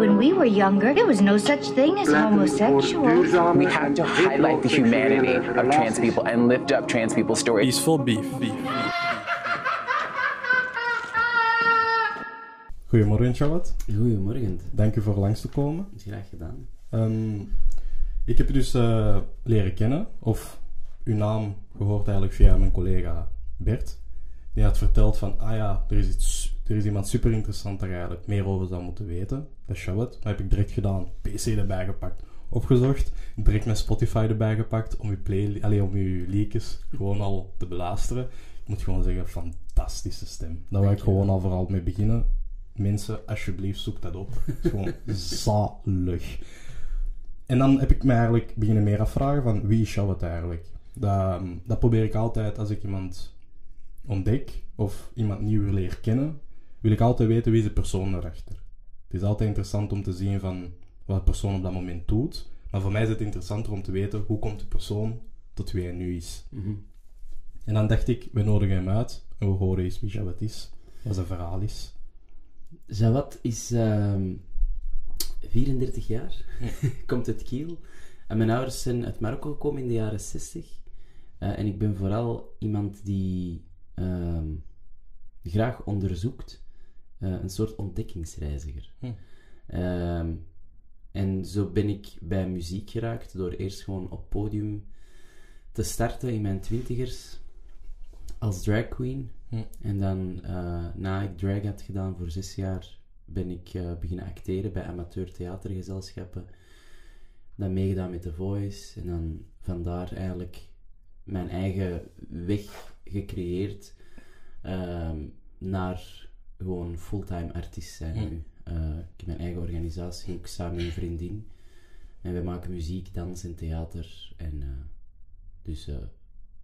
When we were younger, there was no such thing as homosexuals. We have to highlight the humanity of trans people and lift up trans people's stories. Peaceful beef. beef. Goedemorgen, Charlotte. Goedemorgen. Dank u voor langs te komen. Graag gedaan. Ehm, ik heb u dus eh, leren kennen, of uw naam gehoord eigenlijk via mijn collega Bert. Die had verteld van, ah ja, er is, iets, er is iemand super interessant daar eigenlijk meer over zou moeten weten. Dat is Charlotte. Dat heb ik direct gedaan. PC erbij gepakt. Opgezocht. Direct mijn Spotify erbij gepakt om uw, play, allee, om uw leakjes gewoon al te beluisteren. Ik moet gewoon zeggen, fantastische stem. Daar wil ik gewoon al vooral mee beginnen. Mensen, alsjeblieft, zoek dat op. Het is gewoon zalig. En dan heb ik me eigenlijk beginnen meer afvragen van wie is Charlotte eigenlijk? Dat, dat probeer ik altijd als ik iemand ontdek of iemand nieuw leren kennen, wil ik altijd weten wie is de persoon erachter. Het is altijd interessant om te zien van wat de persoon op dat moment doet, maar voor mij is het interessanter om te weten hoe komt de persoon tot wie hij nu is. En dan dacht ik, we nodigen hem uit en we horen eens wie Charlotte is, wat zijn verhaal is. Zawat is ehm 34 jaar, komt uit Kiel. En mijn ouders zijn uit Marokko gekomen in de jaren 60. Eh, en ik ben vooral iemand die ehm, graag onderzoekt. Eh, een soort ontdekkingsreiziger. Hm. Ehm, en zo ben ik bij muziek geraakt door eerst gewoon op podium te starten in mijn twintigers als drag queen. Hm. En dan, eh, na ik drag had gedaan voor zes jaar, ben ik eh, beginnen acteren bij amateur theatergezelschappen. Dan meegedaan met The Voice. En dan vandaar eigenlijk mijn eigen weg gecreëerd ehm, naar gewoon fulltime artiest zijn Hm. nu. Eh, ik heb mijn eigen organisatie, ook samen met een vriendin. En we maken muziek, dans en theater. En eh, dus eh,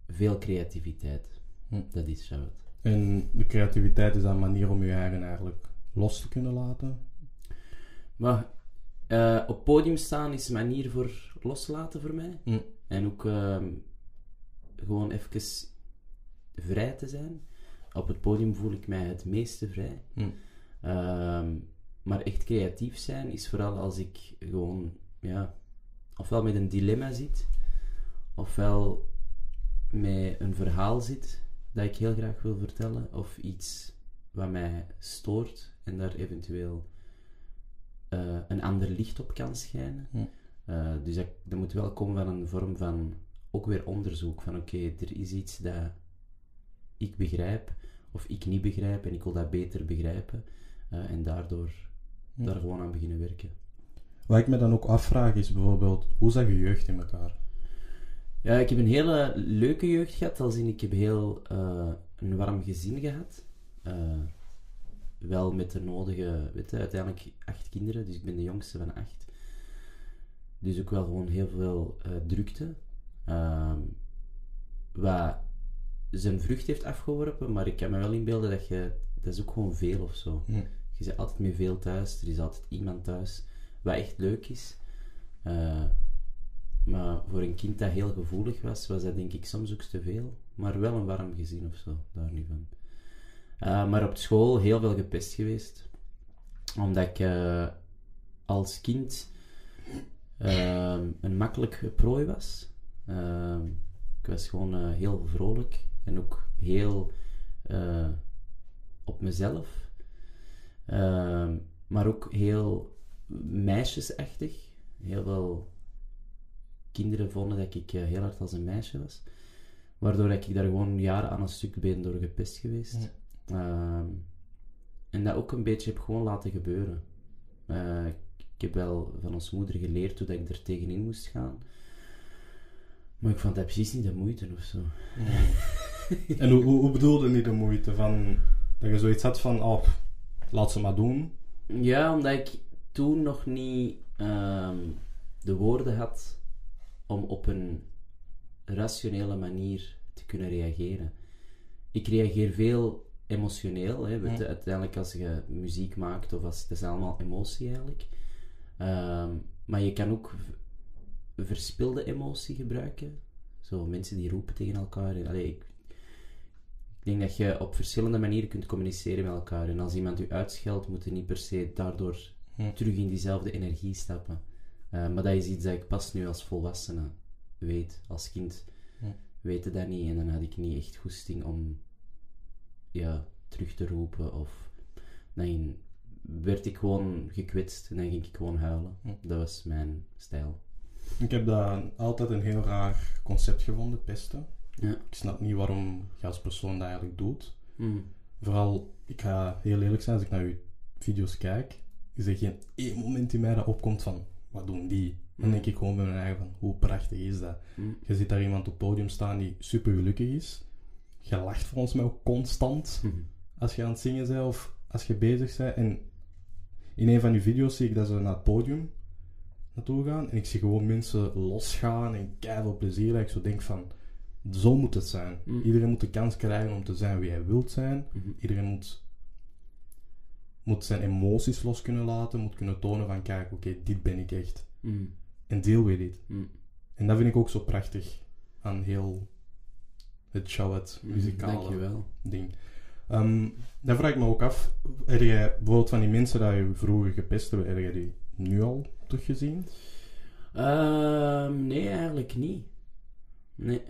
veel creativiteit. Hm. Dat is Charlotte. En de creativiteit is dan een manier om je eigen eigenlijk los te kunnen laten. Maar eh, op podium staan is een manier voor loslaten voor mij. Hm. En ook ehm, gewoon even vrij te zijn. Op het podium voel ik mij het meeste vrij. Hm. Ehm, maar echt creatief zijn is vooral als ik gewoon, ja, ofwel met een dilemma zit, ofwel met een verhaal zit dat ik heel graag wil vertellen, of iets wat mij stoort en daar eventueel eh, een ander licht op kan schijnen. Hm. Eh, dus dat, dat moet wel komen van een vorm van ook weer onderzoek. Van oké, er is iets dat ik begrijp of ik niet begrijp en ik wil dat beter begrijpen. eh, en daardoor daar gewoon aan beginnen werken. Wat ik me dan ook afvraag is bijvoorbeeld, hoe zag je jeugd in elkaar? Ja, ik heb een hele leuke jeugd gehad. Als in, ik heb heel eh, een warm gezin gehad. Eh, wel met de nodige, weet je, uiteindelijk acht kinderen, dus ik ben de jongste van acht. Dus ook wel gewoon heel veel eh, drukte. Ehm, wat zijn vrucht heeft afgeworpen, maar ik kan me wel inbeelden dat je, dat is ook gewoon veel of zo. Hm. Je zit altijd met veel thuis, er is altijd iemand thuis, wat echt leuk is. Eh, maar voor een kind dat heel gevoelig was, was dat denk ik soms ook te veel. Maar wel een warm gezin of zo, daar niet van. Eh, maar op school heel veel gepest geweest. Omdat ik eh, als kind een makkelijk prooi was. Ik was gewoon heel vrolijk en ook heel eh, op mezelf. Ehm, maar ook heel meisjesachtig. Heel veel kinderen vonden dat ik eh, heel hard als een meisje was. Waardoor ik daar gewoon jaren aan een stuk ben door gepest geweest. Ehm, en dat ook een beetje heb gewoon laten gebeuren. Eh, ik heb wel van ons moeder geleerd hoe dat ik er tegenin moest gaan. Maar ik vond dat precies niet de moeite of zo. En hoe, hoe, hoe bedoelde niet de moeite van dat je zoiets had van, oh, laat ze maar doen? Ja, omdat ik toen nog niet ehm, de woorden had om op een rationele manier te kunnen reageren. Ik reageer veel emotioneel. Hè. Je, Uiteindelijk als je muziek maakt, of als, het is allemaal emotie eigenlijk. Ehm, maar je kan ook verspilde emotie gebruiken. Zo mensen die roepen tegen elkaar. En, allee, ik, ik denk dat je op verschillende manieren kunt communiceren met elkaar. En als iemand u uitscheldt, moet je niet per se daardoor Hm. terug in diezelfde energie stappen. Eh, maar dat is iets dat ik pas nu als volwassene weet. Als kind Hm. weet ik dat niet en dan had ik niet echt goesting om ja, terug te roepen of dan werd ik gewoon gekwetst en dan ging ik gewoon huilen. Hm. Dat was mijn stijl. Ik heb dat altijd een heel raar concept gevonden, pesten. Ja. Ik snap niet waarom je als persoon dat eigenlijk doet. Hm. Vooral, ik ga heel eerlijk zijn, als ik naar uw video's kijk, is er geen één moment in mij dat opkomt van, wat doen die? Dan Mm. denk ik gewoon bij mijn eigen van, hoe prachtig is dat? Hm. Je ziet daar iemand op het podium staan die super gelukkig is. Je lacht volgens mij ook constant als je aan het zingen bent of als je bezig bent. En in een van uw video's zie ik dat ze naar het podium naartoe gaan. En ik zie gewoon mensen losgaan en keihard plezier. Dat ik zo denk van, zo moet het zijn. Mm. Iedereen moet de kans krijgen om te zijn wie hij wilt zijn. Mhm. Iedereen moet, moet zijn emoties los kunnen laten. Moet kunnen tonen van, kijk, oké, dit ben ik echt. Hm. En deel weer dit. Hm. En dat vind ik ook zo prachtig aan heel het show, het muzikale ding. Ehm dan vraag ik me ook af, heb jij bijvoorbeeld van die mensen die je vroeger gepest hebben, heb jij die nu al teruggezien? Ehm, nee, eigenlijk niet. Nee.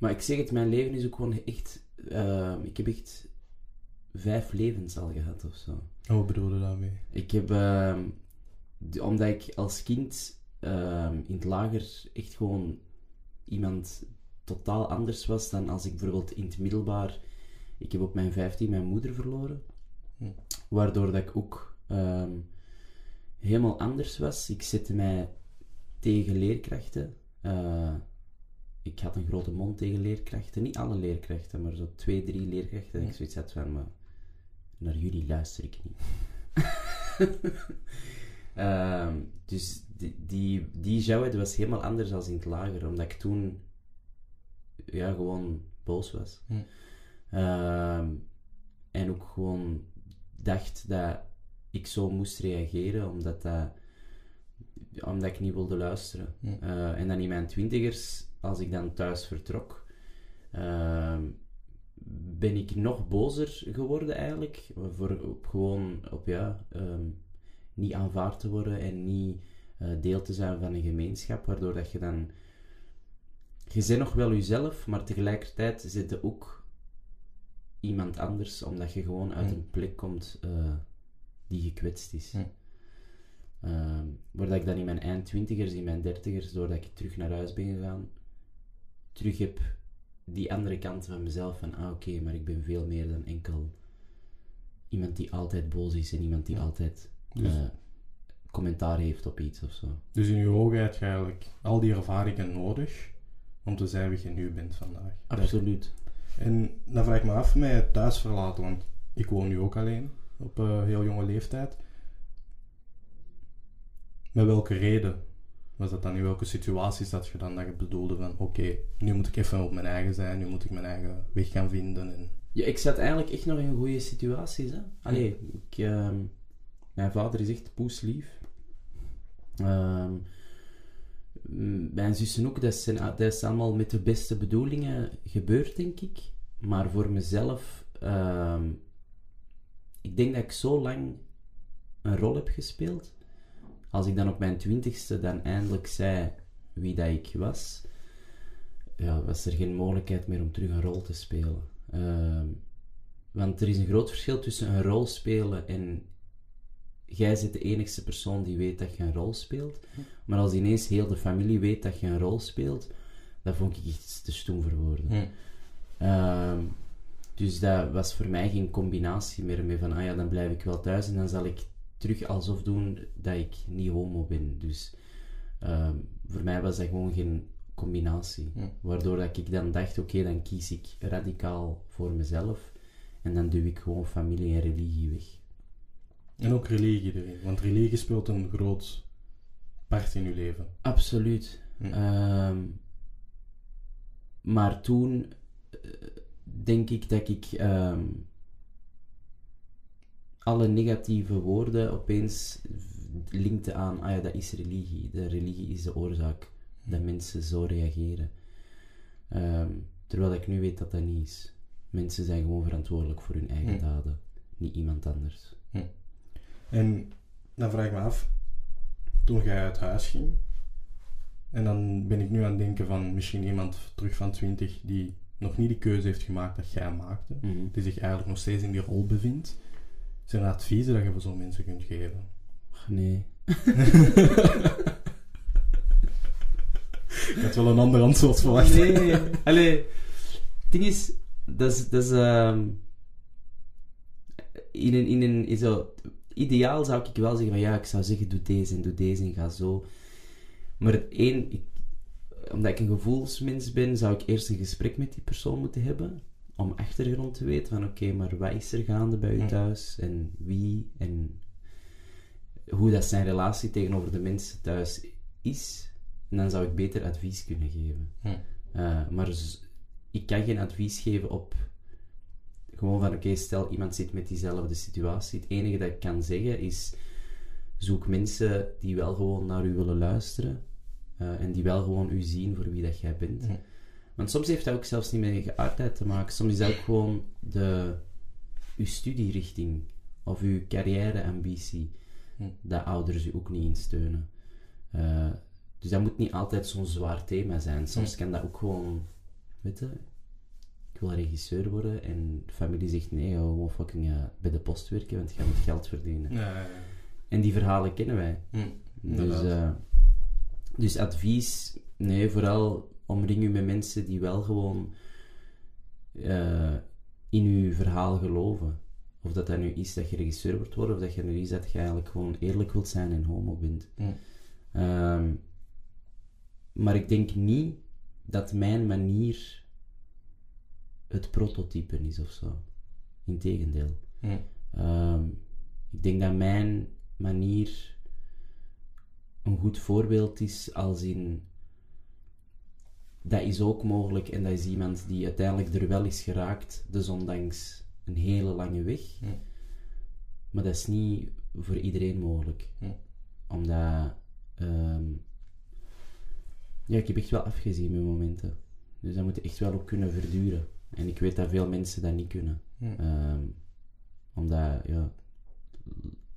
Maar ik zeg het, mijn leven is ook gewoon echt... ehm, ik heb echt vijf levens al gehad of zo. Oh, wat bedoel je daarmee? Ik heb... ehm, omdat ik als kind ehm, in het lager echt gewoon iemand totaal anders was dan als ik bijvoorbeeld in het middelbaar... Ik heb op mijn 15 mijn moeder verloren. Hm. Waardoor dat ik ook helemaal anders was. Ik zette mij tegen leerkrachten. Eh, ik had een grote mond tegen leerkrachten. Niet alle leerkrachten, maar zo twee, drie leerkrachten. En ik zoiets had van, maar naar jullie luister ik niet. Ehm, dus die, die, die Jawed was helemaal anders dan in het lager. Omdat ik toen ja, gewoon boos was. Hm. Ehm, en ook gewoon dacht dat ik zo moest reageren, omdat, dat, omdat ik niet wilde luisteren. Eh, en dan in mijn twintigers, als ik dan thuis vertrok, ehm, ben ik nog bozer geworden eigenlijk. Voor, op, gewoon op ja, ehm, niet aanvaard te worden en niet eh, deel te zijn van een gemeenschap, waardoor dat je dan... Je bent nog wel jezelf, maar tegelijkertijd zit je ook iemand anders, omdat je gewoon uit een plek komt eh, die gekwetst is. Waar dat ik dan in mijn eindtwintigers, in mijn dertigers, doordat ik terug naar huis ben gegaan, terug heb die andere kant van mezelf van, ah oké, maar ik ben veel meer dan enkel iemand die altijd boos is en iemand die Ja. altijd Dus, eh, commentaar heeft op iets of zo. dus in je ogen heb je eigenlijk al die ervaringen nodig om te zijn wie je nu bent vandaag. Absoluut. En dan vraag ik me af met het thuis verlaten, want ik woon nu ook alleen op een heel jonge leeftijd. Met welke reden was dat dan? In welke situaties dat je dan dat je bedoelde van oké, nu moet ik even op mijn eigen zijn, nu moet ik mijn eigen weg gaan vinden. En, Ja, ik zat eigenlijk echt nog in goede situaties. Hè? Allee, ik, ehm, mijn vader is echt poeslief. Ehm, mijn zussen ook, dat, zijn, dat is allemaal met de beste bedoelingen gebeurd, denk ik. Maar voor mezelf, ehm, ik denk dat ik zo lang een rol heb gespeeld. Als ik dan op mijn twintigste dan eindelijk zei wie dat ik was, ja, was er geen mogelijkheid meer om terug een rol te spelen. Ehm, want er is een groot verschil tussen een rol spelen en jij bent de enigste persoon die weet dat je een rol speelt. Maar als ineens heel de familie weet dat je een rol speelt, dat vond ik iets te stoem voor woorden. Ehm, dus dat was voor mij geen combinatie meer met van, ah ja, dan blijf ik wel thuis en dan zal ik terug alsof doen dat ik niet homo ben. Dus ehm, voor mij was dat gewoon geen combinatie. Ja. Waardoor dat ik dan dacht, oké, dan kies ik radicaal voor mezelf en dan duw ik gewoon familie en religie weg. En ook religie erin, want religie speelt een groot part in je leven. Absoluut. Hm. Ehm, maar toen eh, denk ik dat ik ehm, alle negatieve woorden opeens linkte aan, ah ja, dat is religie. De religie is de oorzaak dat mensen zo reageren. Ehm, terwijl ik nu weet dat dat niet is. Mensen zijn gewoon verantwoordelijk voor hun eigen Hm. daden, niet iemand anders. En dan vraag ik me af, toen jij uit huis ging, en dan ben ik nu aan het denken van misschien iemand terug van 20 die nog niet de keuze heeft gemaakt dat jij maakte, Mhm. die zich eigenlijk nog steeds in die rol bevindt. Zijn er adviezen dat je voor zo'n mensen kunt geven? Ach, nee. Ik had wel een ander antwoord verwacht. Nee, allee. Het ding is, dat is, dat is ehm, in een, in een, in zo, ideaal zou ik wel zeggen van ja, ik zou zeggen doe deze en doe deze en ga zo. Maar één, ik, omdat ik een gevoelsmens ben, zou ik eerst een gesprek met die persoon moeten hebben. Om achtergrond te weten van oké, maar wat is er gaande bij u Hm. thuis? En wie? En hoe dat zijn relatie tegenover de mensen thuis is. En dan zou ik beter advies kunnen geven. Hm. Uh, maar ik kan geen advies geven op gewoon van oké, stel iemand zit met diezelfde situatie. Het enige dat ik kan zeggen is zoek mensen die wel gewoon naar u willen luisteren uh, en die wel gewoon u zien voor wie dat jij bent. Hm. Want soms heeft dat ook zelfs niet met je geaardheid te maken. Soms is dat ook gewoon de, uw studierichting of uw carrièreambitie Hm. dat ouders u ook niet in steunen. Uh, dus dat moet niet altijd zo'n zwaar thema zijn. Soms kan dat ook gewoon, weet je, ik wil regisseur worden en de familie zegt nee, joh, gewoon fucking uh, bij de post werken, want je gaat met geld verdienen. Ja, ja, ja. En die verhalen kennen wij. Hm, Dus, uh, dus advies, nee, vooral omring u met mensen die wel gewoon uh, in uw verhaal geloven. Of dat dat nu is dat je regisseur wordt worden, of dat je nu is dat je eigenlijk gewoon eerlijk wilt zijn en homo bent. Hm. Um, maar ik denk niet dat mijn manier het prototype is of zo. Integendeel. Um, ik denk dat mijn manier een goed voorbeeld is als in dat is ook mogelijk en dat is iemand die uiteindelijk er wel is geraakt, dus ondanks een hele lange weg. Hm. Maar dat is niet voor iedereen mogelijk. Hm. Omdat um, ja, ik heb echt wel afgezien met momenten. Dus dat moet echt wel ook kunnen verduren. En ik weet dat veel mensen dat niet kunnen. Hm. Um, omdat, ja,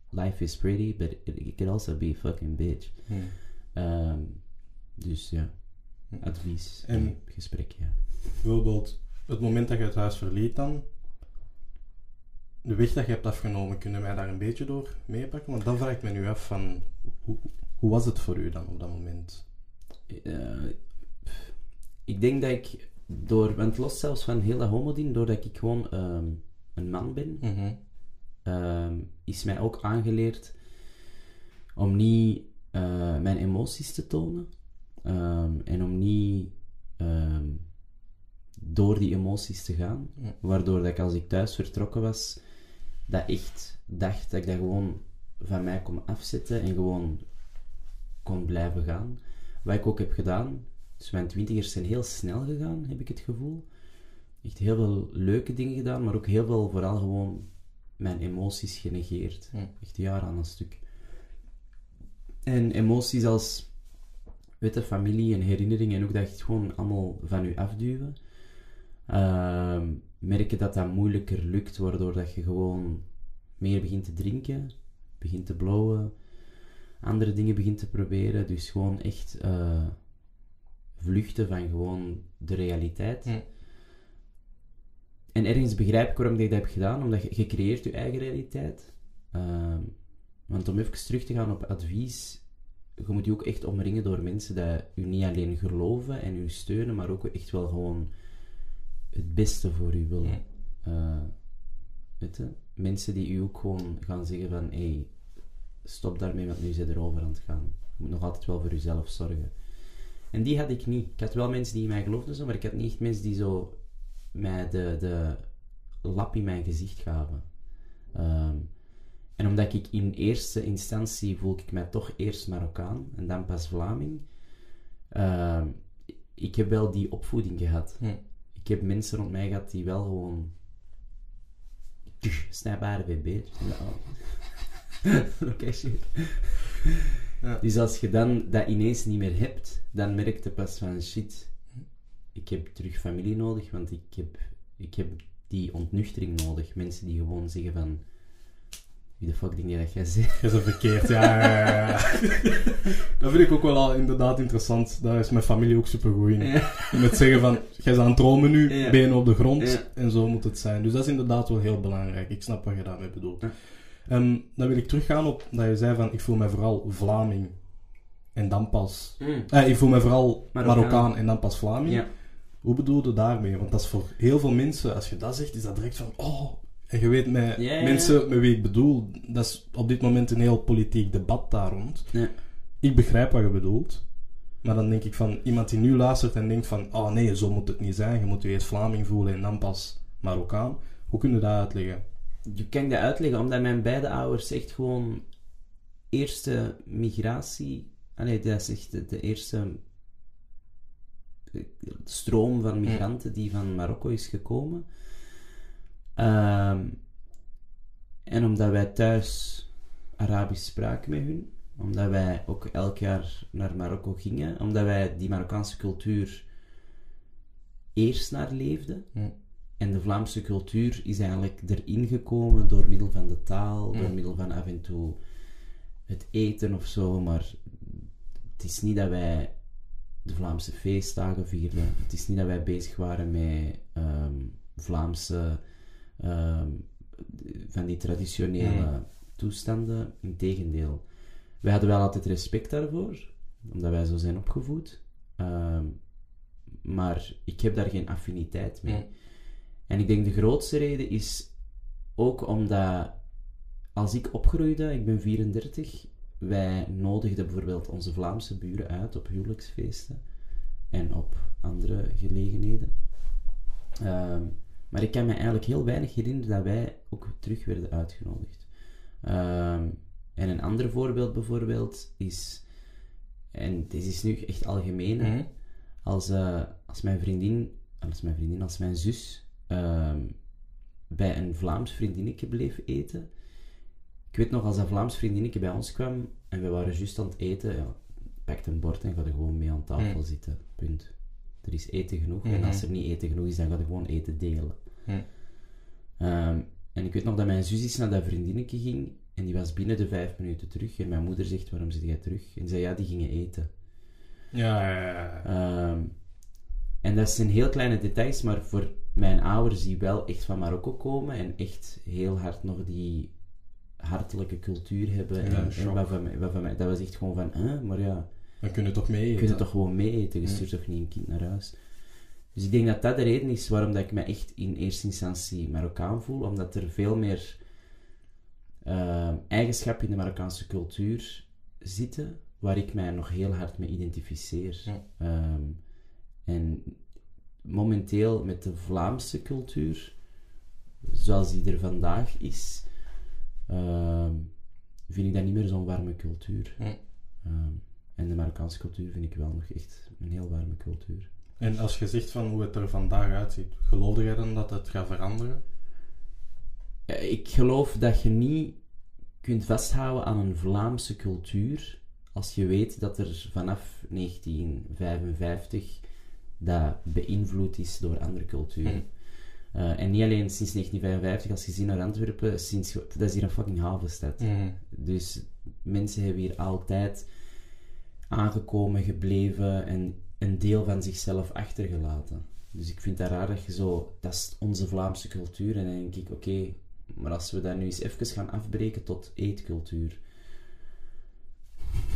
life is pretty, but it, it can also be a fucking bitch. Hm. Um, dus ja. Advies En- gesprek, ja. Bijvoorbeeld, het moment dat je het huis verliet dan, de weg dat je hebt afgenomen, kunnen wij daar een beetje door meepakken? Want dan vraag ik me nu af van, hoe, hoe was het voor u dan op dat moment? Uh, ik denk dat ik door, want los zelfs van heel dat homodien, doordat ik gewoon um, een man ben, Mhm. um, is mij ook aangeleerd om niet uh, mijn emoties te tonen um, en om niet um, door die emoties te gaan. Ja. Waardoor dat ik als ik thuis vertrokken was, dat echt dacht dat ik dat gewoon van mij kon afzetten en gewoon kon blijven gaan. Wat ik ook heb gedaan, dus mijn twintigers zijn heel snel gegaan, heb ik het gevoel. Echt heel veel leuke dingen gedaan, maar ook heel veel vooral gewoon mijn emoties genegeerd. Ja. Echt jaren aan een stuk. En emoties als, weet je, familie en herinneringen en ook dat je het gewoon allemaal van je afduwen. Uh, merken dat dat moeilijker lukt, waardoor dat je gewoon meer begint te drinken, begint te blowen, andere dingen begint te proberen. Dus gewoon echt uh, vluchten van gewoon de realiteit. Ja. En ergens begrijp ik waarom ik dat heb gedaan, omdat je, je creëert je eigen realiteit. Uh, want om even terug te gaan op advies, je moet je ook echt omringen door mensen die u niet alleen geloven en u steunen, maar ook echt wel gewoon het beste voor u willen. Uh, weet je? Mensen die u ook gewoon gaan zeggen van, hé, hey, stop daarmee, want nu het erover aan het gaan. Je moet nog altijd wel voor uzelf zorgen. En die had ik niet. Ik had wel mensen die in mij geloofden, zo, maar ik had niet echt mensen die zo mij de, de lap in mijn gezicht gaven. Um, en omdat ik in eerste instantie voel ik mij toch eerst Marokkaan en dan pas Vlaming. Uh, ik heb wel die opvoeding gehad. Hm. Ik heb mensen rond mij gehad die wel gewoon. It, bitch. Oké, shit. Ja. Dus als je dan dat ineens niet meer hebt, dan merk je pas van shit. Ik heb terug familie nodig, want ik heb, ik heb die ontnuchtering nodig. Mensen die gewoon zeggen van Wie de fuck denk je dat jij zegt? Je bent verkeerd, ja, ja, ja. Dat vind ik ook wel al inderdaad interessant. Daar is mijn familie ook super goed in. Ja. Met zeggen van, jij bent aan het dromen nu, benen op de grond. En zo moet het zijn. Dus dat is inderdaad wel heel belangrijk. Ik snap wat je daarmee bedoelt. Ehm, dan wil ik teruggaan op dat je zei van, ik voel mij vooral Vlaming. En dan pas... Mm. Eh, ik voel mij vooral Marokkaan. Marokkaan, en dan pas Vlaming. Hoe bedoel je daarmee? Want dat is voor heel veel mensen, als je dat zegt, is dat direct van, oh... En je weet met Ja, ja. mensen met wie ik bedoel, dat is op dit moment een heel politiek debat daar rond. Ja. Ik begrijp wat je bedoelt. Maar dan denk ik van iemand die nu luistert en denkt van, oh nee, zo moet het niet zijn. Je moet je eerst Vlaming voelen en dan pas Marokkaan. Hoe kun je dat uitleggen? Je kan dat uitleggen, omdat mijn beide ouders echt gewoon eerste migratie... Allee, dat is echt de, de eerste eh, stroom van migranten die van Marokko is gekomen. Ehm, en omdat wij thuis Arabisch spraken met hun, omdat wij ook elk jaar naar Marokko gingen, omdat wij die Marokkaanse cultuur eerst naar leefden. En de Vlaamse cultuur is eigenlijk erin gekomen door middel van de taal, door middel van af en toe het eten of zo, maar het is niet dat wij de Vlaamse feestdagen vierden. Het is niet dat wij bezig waren met ehm, Vlaamse, ehm, van die traditionele toestanden. Integendeel. Wij hadden wel altijd respect daarvoor, omdat wij zo zijn opgevoed. Ehm, maar ik heb daar geen affiniteit mee. Hm. En ik denk de grootste reden is ook omdat als ik opgroeide, ik ben 34, wij nodigden bijvoorbeeld onze Vlaamse buren uit op huwelijksfeesten en op andere gelegenheden. Ehm, maar ik kan me eigenlijk heel weinig herinneren dat wij ook terug werden uitgenodigd. Ehm, en een ander voorbeeld bijvoorbeeld is, en dit is nu echt algemeen, Mhm. als, eh, als mijn vriendin, als mijn vriendin, als mijn zus ehm, bij een Vlaams vriendinnetje bleef eten. Ik weet nog, als dat Vlaams vriendinnetje bij ons kwam en we waren juist aan het eten, ja, pakt een bord en ga er gewoon mee aan tafel Mm. zitten. Punt. Er is eten genoeg. En Mhm. als er niet eten genoeg is, dan ga je gewoon eten delen. Mm. Ehm, en ik weet nog dat mijn zus eens naar dat vriendinnetje ging en die was binnen de vijf minuten terug. En mijn moeder zegt, waarom zit jij terug? En zei, ja, die gingen eten. Ja, ja. Ehm, en dat zijn heel kleine details, maar voor mijn ouders die wel echt van Marokko komen en echt heel hard nog die hartelijke cultuur hebben. Ja, en, en shock. wat van wat van mij, dat was echt gewoon van, huh, maar ja, Dan kun je toch mee eten. het toch gewoon mee eten, je stuurt toch niet een kind naar huis. Dus ik denk dat dat de reden is waarom dat ik me echt in eerste instantie Marokkaan voel, omdat er veel meer ehm, eigenschappen in de Marokkaanse cultuur zitten, waar ik mij nog heel hard mee identificeer. Ja. Ehm, en momenteel met de Vlaamse cultuur, zoals die er vandaag is, ehm, vind ik dat niet meer zo'n warme cultuur. Ja. Ehm, en de Marokkaanse cultuur vind ik wel nog echt een heel warme cultuur. En als je zegt van hoe het er vandaag uitziet, geloofde jij dan dat het gaat veranderen? Ik geloof dat je niet kunt vasthouden aan een Vlaamse cultuur als je weet dat er vanaf 1955 dat beïnvloed is door andere culturen. Hmm. Eh, en niet alleen sinds 1955, als je ziet naar Antwerpen, sinds, dat is hier een fucking havenstad. Mhm. Dus mensen hebben hier altijd aangekomen, gebleven en een deel van zichzelf achtergelaten. Dus ik vind dat raar dat je zo, dat is onze Vlaamse cultuur. En dan denk ik, oké, maar als we dat nu eens even gaan afbreken tot eetcultuur.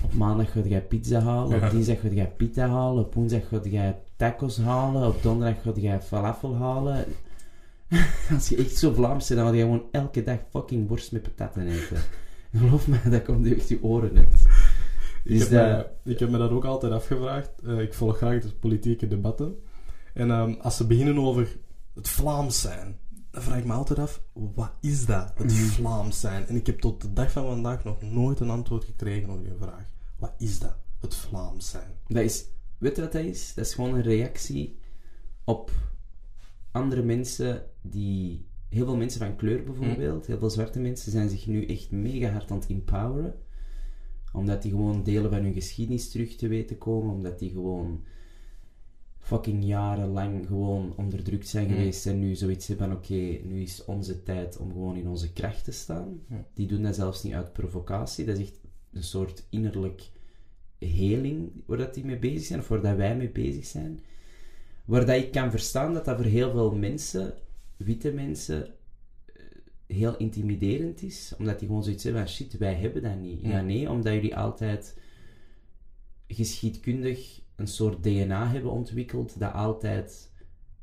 Op maandag ga jij pizza halen, op dinsdag ga jij pita halen, op woensdag ga jij tacos halen, op donderdag ga jij falafel halen. Als je echt zo Vlaams bent, dan ga je gewoon elke dag fucking worst met patatten eten. Geloof me, dat komt echt je oren uit. Ik, Dus heb dat... me, ik heb me dat ook altijd afgevraagd. Eh, ik volg graag de politieke debatten. En ehm, als ze beginnen over het Vlaams zijn, dan vraag ik me altijd af, wat is dat, het Vlaams zijn? En ik heb tot de dag van vandaag nog nooit een antwoord gekregen op die vraag. Wat is dat, het Vlaams zijn? Dat is, weet je wat dat is? Dat is gewoon een reactie op andere mensen die... Heel veel mensen van kleur bijvoorbeeld, heel veel zwarte mensen zijn zich nu echt mega hard aan het empoweren. Omdat die gewoon delen van hun geschiedenis terug te weten komen, omdat die gewoon fucking jarenlang gewoon onderdrukt zijn Mm. geweest en nu zoiets hebben van oké, nu is onze tijd om gewoon in onze kracht te staan. Die doen dat zelfs niet uit provocatie, dat is echt een soort innerlijk heling waar dat die mee bezig zijn, of waar dat wij mee bezig zijn. Waar dat ik kan verstaan dat dat voor heel veel mensen, witte mensen, heel intimiderend is. Omdat die gewoon zoiets hebben van, shit, wij hebben dat niet. Ja. Nee, omdat jullie altijd geschiedkundig een soort DNA hebben ontwikkeld dat altijd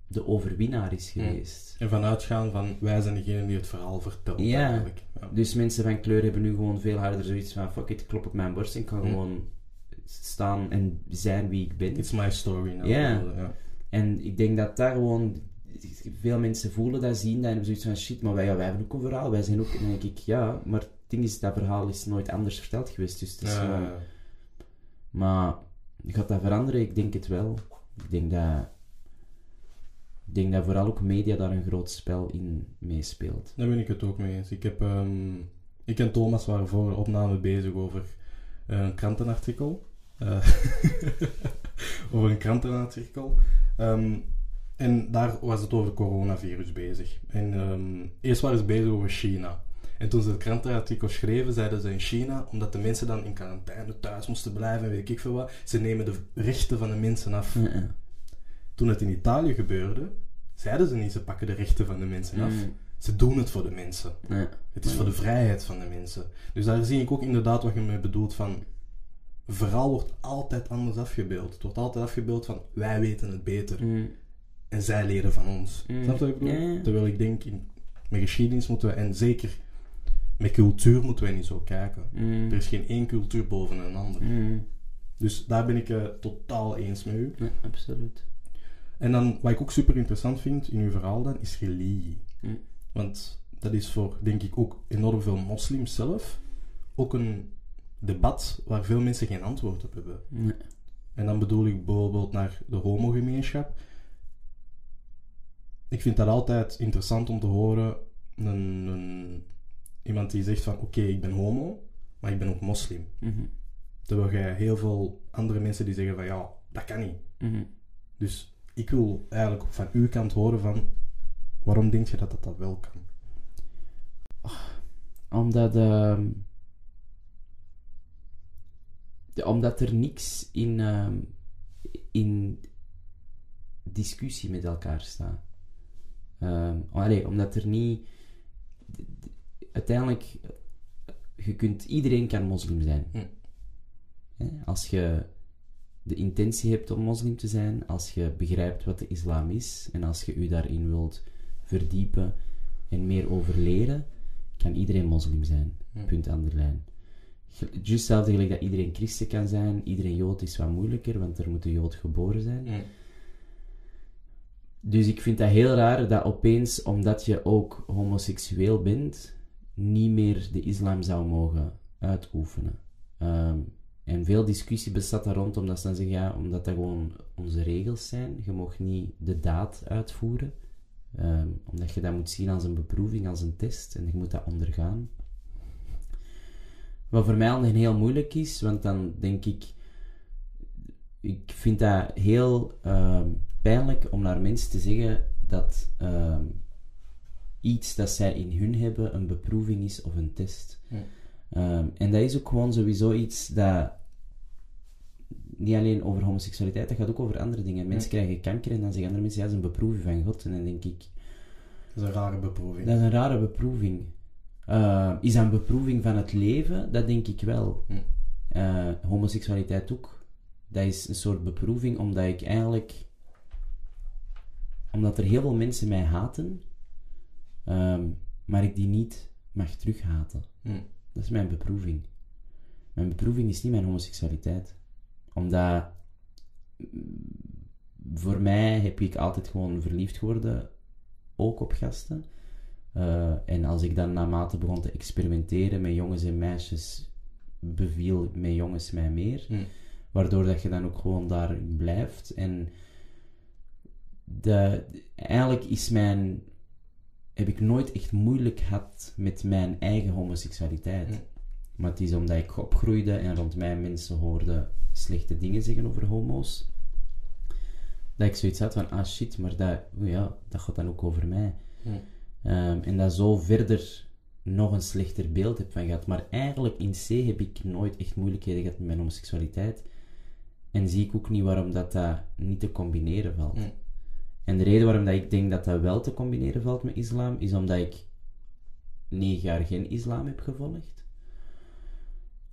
de overwinnaar is geweest. En vanuitgaan van wij zijn degene die het verhaal vertelt. Ja. Eigenlijk. Ja. Dus mensen van kleur hebben nu gewoon veel harder zoiets van, fuck it, klop op mijn borst en ik kan gewoon staan en zijn wie ik ben. It's my story now. Ja. ja. En ik denk dat daar gewoon veel mensen voelen dat, zien dat en hebben zoiets van shit, maar wij, ja, wij hebben ook een verhaal. Wij zijn ook, en denk ik, ja, maar het ding is, dat verhaal is nooit anders verteld geweest. Dus is Ja. Maar gaat dat veranderen? Ik denk het wel. Ik denk dat, ik denk dat vooral ook media daar een groot spel in meespeelt. Daar ben ik het ook mee eens. Ik, heb, ehm, ik en Thomas waren voor opname bezig over eh, een krantenartikel. Eh, over een krantenartikel. Ehm, en daar was het over coronavirus bezig. En ehm, eerst waren ze bezig over China. En toen ze het krantenartikel schreven, zeiden ze in China, omdat de mensen dan in quarantaine thuis moesten blijven, weet ik veel wat, ze nemen de rechten van de mensen af. Toen het in Italië gebeurde, zeiden ze niet, ze pakken de rechten van de mensen af. Mm. Ze doen het voor de mensen. Het is voor de vrijheid van de mensen. Dus daar zie ik ook inderdaad wat je mee bedoelt van... Verhaal wordt altijd anders afgebeeld. Het wordt altijd afgebeeld van wij weten het beter. En zij leren van ons. Mm. Snap je wat ik bedoel? Terwijl ik denk, in, met geschiedenis moeten we... En zeker met cultuur moeten we niet zo kijken. Mm. Er is geen één cultuur boven een ander. Mm. Dus daar ben ik eh, totaal eens met u. Ja, absoluut. En dan, wat ik ook super interessant vind in uw verhaal dan, is religie. Mm. Want dat is voor, denk ik, ook enorm veel moslims zelf ook een debat waar veel mensen geen antwoord op hebben. En dan bedoel ik bijvoorbeeld naar de homogemeenschap. Ik vind dat altijd interessant om te horen een, een, iemand die zegt van oké, ik ben homo, maar ik ben ook moslim. Mhm. Terwijl jij heel veel andere mensen die zeggen van ja, dat kan niet. Mhm. Dus ik wil eigenlijk van uw kant horen van waarom denk je dat dat, dat wel kan? Omdat, ehm, ja, omdat er niks in, ehm, in discussie met elkaar staat. Allee, omdat er niet... Uiteindelijk, je kunt, iedereen kan moslim zijn. Hm. Als je de intentie hebt om moslim te zijn, als je begrijpt wat de islam is en als je je daarin wilt verdiepen en meer over leren, kan iedereen moslim zijn. Hm. Punt aan de lijn. Juist hetzelfde gelijk dat iedereen christen kan zijn, iedereen jood is wat moeilijker, want er moet een jood geboren zijn. Dus ik vind dat heel raar dat opeens, omdat je ook homoseksueel bent, niet meer de islam zou mogen uitoefenen. Ehm, en veel discussie bestaat daar rond, omdat ze dan zeggen, ja, omdat dat gewoon onze regels zijn. Je mag niet de daad uitvoeren. Ehm, omdat je dat moet zien als een beproeving, als een test. En je moet dat ondergaan. Wat voor mij al heel moeilijk is, want dan denk ik... Ik vind dat heel ehm, pijnlijk om naar mensen te zeggen dat ehm, iets dat zij in hun hebben een beproeving is of een test. Ja. Ehm, en dat is ook gewoon sowieso iets dat niet alleen over homoseksualiteit, dat gaat ook over andere dingen. Mensen krijgen kanker en dan zeggen andere mensen, ja, dat is een beproeving van God. En dan denk ik, Dat is een rare beproeving. dat is een rare beproeving. Eh, is dat een beproeving van het leven? Dat denk ik wel. Eh, homoseksualiteit ook. Dat is een soort beproeving omdat ik eigenlijk... Omdat er heel veel mensen mij haten, ehm, maar ik die niet mag terughaten. Hm. Dat is mijn beproeving. Mijn beproeving is niet mijn homoseksualiteit. Omdat... mm, Voor mij heb ik altijd gewoon verliefd geworden, ook op gasten. Eh, en als ik dan naarmate begon te experimenteren met jongens en meisjes, beviel met jongens mij meer. Hm. Waardoor dat je dan ook gewoon daarin blijft. En de, eigenlijk is mijn, heb ik nooit echt moeilijk gehad met mijn eigen homoseksualiteit. Maar het is omdat ik opgroeide en rond mij mensen hoorden slechte dingen zeggen over homo's. dat ik zoiets had van, ah shit, maar dat, oh ja, dat gaat dan ook over mij. Hm. Ehm, en dat zo verder nog een slechter beeld heb van gehad. Maar eigenlijk in C heb ik nooit echt moeilijkheden gehad met mijn homoseksualiteit. En zie ik ook niet waarom dat, dat niet te combineren valt. En de reden waarom dat ik denk dat dat wel te combineren valt met islam, is omdat ik negen jaar geen islam heb gevolgd.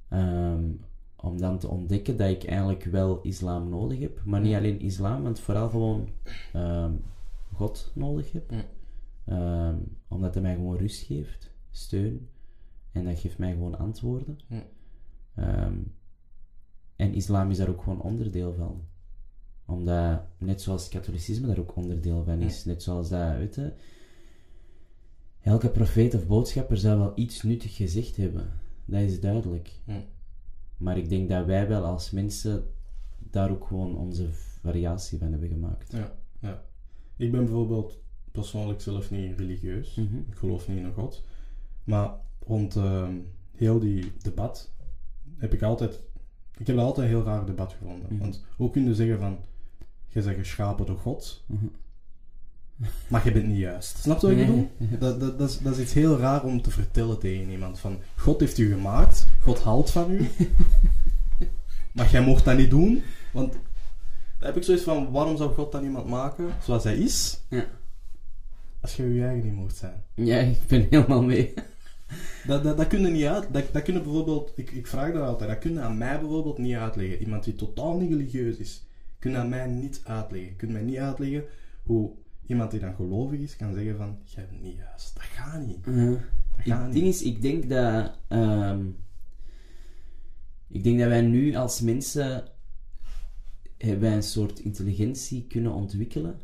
Ehm, om dan te ontdekken dat ik eigenlijk wel islam nodig heb. Maar niet alleen islam, want vooral gewoon ehm, God nodig heb. Ehm, omdat hij mij gewoon rust geeft, steun. En dat geeft mij gewoon antwoorden. En islam is daar ook gewoon onderdeel van. Omdat, net zoals katholicisme daar ook onderdeel van is. Net zoals dat, weet je, elke profeet of boodschapper zou wel iets nuttig gezegd hebben. Dat is duidelijk. Maar ik denk dat wij wel als mensen daar ook gewoon onze variatie van hebben gemaakt. Ja, ja. Ik ben bijvoorbeeld persoonlijk zelf niet religieus. Mhm. Ik geloof niet in een god. Maar rond ehm, heel die debat heb ik altijd... Ik heb altijd een heel raar debat gevonden. Mhm. Want hoe kun je zeggen van... Je bent geschapen door God, Mhm. maar je bent niet juist. Snap je wat ik bedoel? Dat, dat, dat, is, dat is iets heel raar om te vertellen tegen iemand. Van, God heeft u gemaakt, God houdt van u. maar jij mocht dat niet doen. Want dan heb ik zoiets van, waarom zou God dan iemand maken zoals hij is? Ja. Als je je eigen niet mocht zijn. Ja, ik ben helemaal mee. Dat, dat, dat kun je niet uit. Dat, dat kun je bijvoorbeeld, ik, ik vraag dat altijd, dat kun je aan mij bijvoorbeeld niet uitleggen. Iemand die totaal niet religieus is, kun je aan mij niet uitleggen. Je kunt mij niet uitleggen hoe iemand die dan gelovig is kan zeggen van, jij bent niet juist. Dat gaat niet. Uh, Dat gaat het niet. ding is, ik denk dat... ehm, ik denk dat wij nu als mensen... Hebben wij een soort intelligentie kunnen ontwikkelen.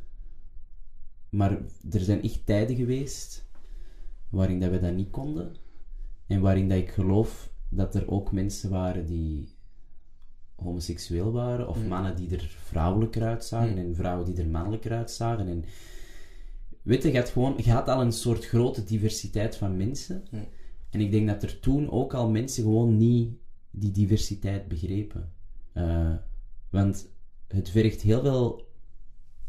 Maar er zijn echt tijden geweest waarin dat we dat niet konden. En waarin dat ik geloof dat er ook mensen waren die homoseksueel waren. Of mannen die er vrouwelijker uitzagen. En vrouwen die er mannelijker uitzagen. En weet je, je had, gewoon, je had al een soort grote diversiteit van mensen. Ja. En ik denk dat er toen ook al mensen gewoon niet die diversiteit begrepen. Eh, want het vergt heel veel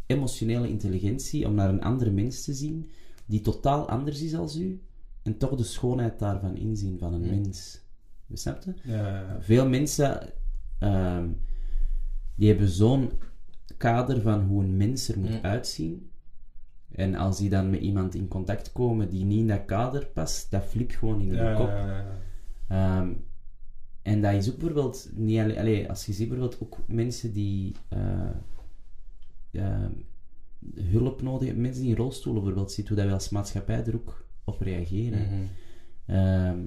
emotionele intelligentie om naar een andere mens te zien die totaal anders is als u en toch de schoonheid daarvan inzien van een mens. Snap je? Ja, Veel mensen ehm, die hebben zo'n kader van hoe een mens er moet Ja. uitzien. En als die dan met iemand in contact komen die niet in dat kader past, dat flipt gewoon in de ja, kop. ja, ja, ja. Ehm, en dat is ook bijvoorbeeld, niet alleen, allee, als je ziet bijvoorbeeld ook mensen die eh, ehm, hulp nodig hebben, mensen die in rolstoelen bijvoorbeeld zitten, hoe dat wij als maatschappij er ook op reageren. Mhm. Ehm,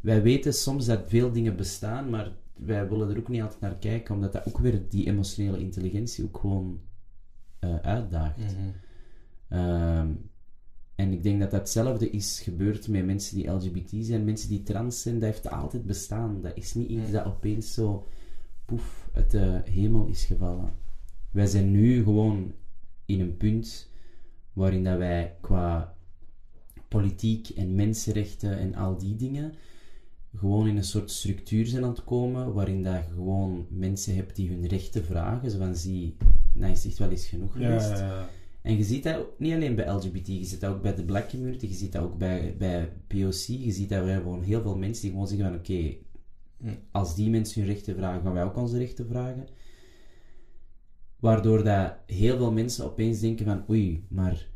wij weten soms dat veel dingen bestaan, maar wij willen er ook niet altijd naar kijken, omdat dat ook weer die emotionele intelligentie ook gewoon eh, uitdaagt. Mhm. Ehm, en ik denk dat dat hetzelfde is gebeurd met mensen die LGBT zijn, mensen die trans zijn, dat heeft altijd bestaan. Dat is niet iets dat opeens zo poef uit de hemel is gevallen. Wij zijn nu gewoon in een punt waarin dat wij qua politiek en mensenrechten en al die dingen gewoon in een soort structuur zijn aan het komen waarin dat je gewoon mensen hebt die hun rechten vragen. Zo van, zie, nou is echt wel eens genoeg geweest. ja, ja. En je ziet dat niet alleen bij LGBT, je ziet dat ook bij de black community, je ziet dat ook bij, bij POC, je ziet dat wij gewoon heel veel mensen die gewoon zeggen van oké, Hm. als die mensen hun rechten vragen, gaan wij ook onze rechten vragen. Waardoor dat heel veel mensen opeens denken van oei, maar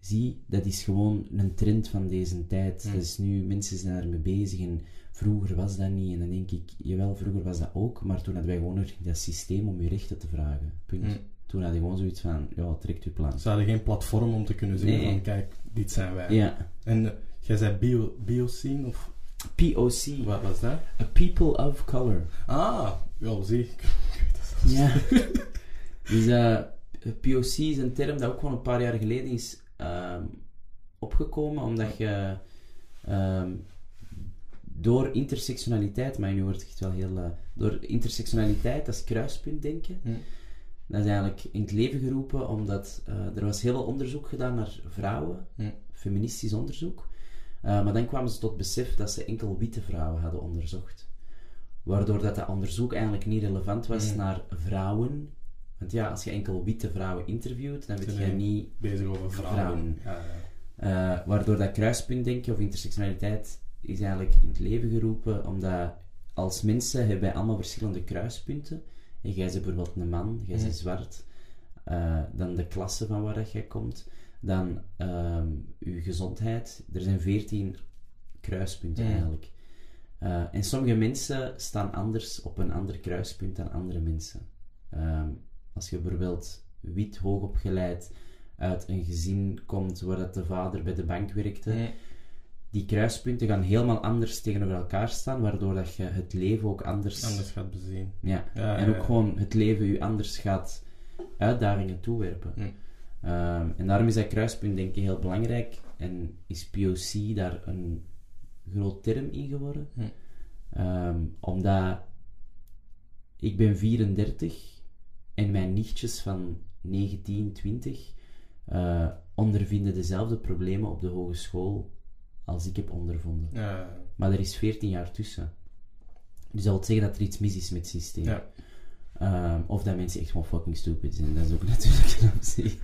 zie, dat is gewoon een trend van deze tijd. Hm. Dat is nu, mensen zijn daarmee bezig en vroeger was dat niet. En dan denk ik, jawel, vroeger was dat ook, maar toen hadden wij gewoon nog dat systeem om je rechten te vragen. Punt. Hm. Toen had je gewoon zoiets van, ja, trekt uw plan. Ze hadden geen platform om te kunnen zeggen Nee. van, kijk, dit zijn wij. Ja. En eh, jij zei bio, bioscene, of POC. wat was dat? A people of color. Ah, ja, zie ik. Ja. dus eh, POC is een term dat ook gewoon een paar jaar geleden is ehm, opgekomen, omdat je ehm, door intersectionaliteit, maar nu wordt het echt wel heel... eh, door intersectionaliteit als kruispunt denken, Hm. dat is eigenlijk in het leven geroepen omdat eh, er was heel veel onderzoek gedaan naar vrouwen, feministisch onderzoek. Uh, maar dan kwamen ze tot besef dat ze enkel witte vrouwen hadden onderzocht. Waardoor dat, dat onderzoek eigenlijk niet relevant was Mm. naar vrouwen want ja, als je enkel witte vrouwen interviewt, dan Nee. je niet Bezig over vrouwen. Vrouwen. Ja, ja. Eh, waardoor dat kruispuntdenken of intersectionaliteit is eigenlijk in het leven geroepen, omdat als mensen hebben wij allemaal verschillende kruispunten. En jij bent bijvoorbeeld een man, jij bent Mhm. zwart, eh, dan de klasse van waar dat jij komt, dan ehm je gezondheid. Er zijn veertien kruispunten Mhm. eigenlijk. Eh, en sommige mensen staan anders op een ander kruispunt dan andere mensen. Ehm, als je bijvoorbeeld wit, hoogopgeleid uit een gezin komt waar dat de vader bij de bank werkte, die kruispunten gaan helemaal anders tegenover elkaar staan, waardoor dat je het leven ook anders... Anders gaat bezien. Ja. Ja, en ja, ook ja. gewoon het leven u anders gaat uitdagingen toewerpen. Hm. Ehm, en daarom is dat kruispunt denk ik heel belangrijk en is POC daar een groot term in geworden. Hm. Ehm, omdat ik ben 34 en mijn nichtjes van 19, 20 eh, ondervinden dezelfde problemen op de hogeschool als ik heb ondervonden. Ja, Maar er is 14 jaar tussen. Dus dat wil zeggen dat er iets mis is met het systeem. ja. Ehm, of dat mensen echt gewoon fucking stupid zijn. Dat is ook natuurlijk een optie.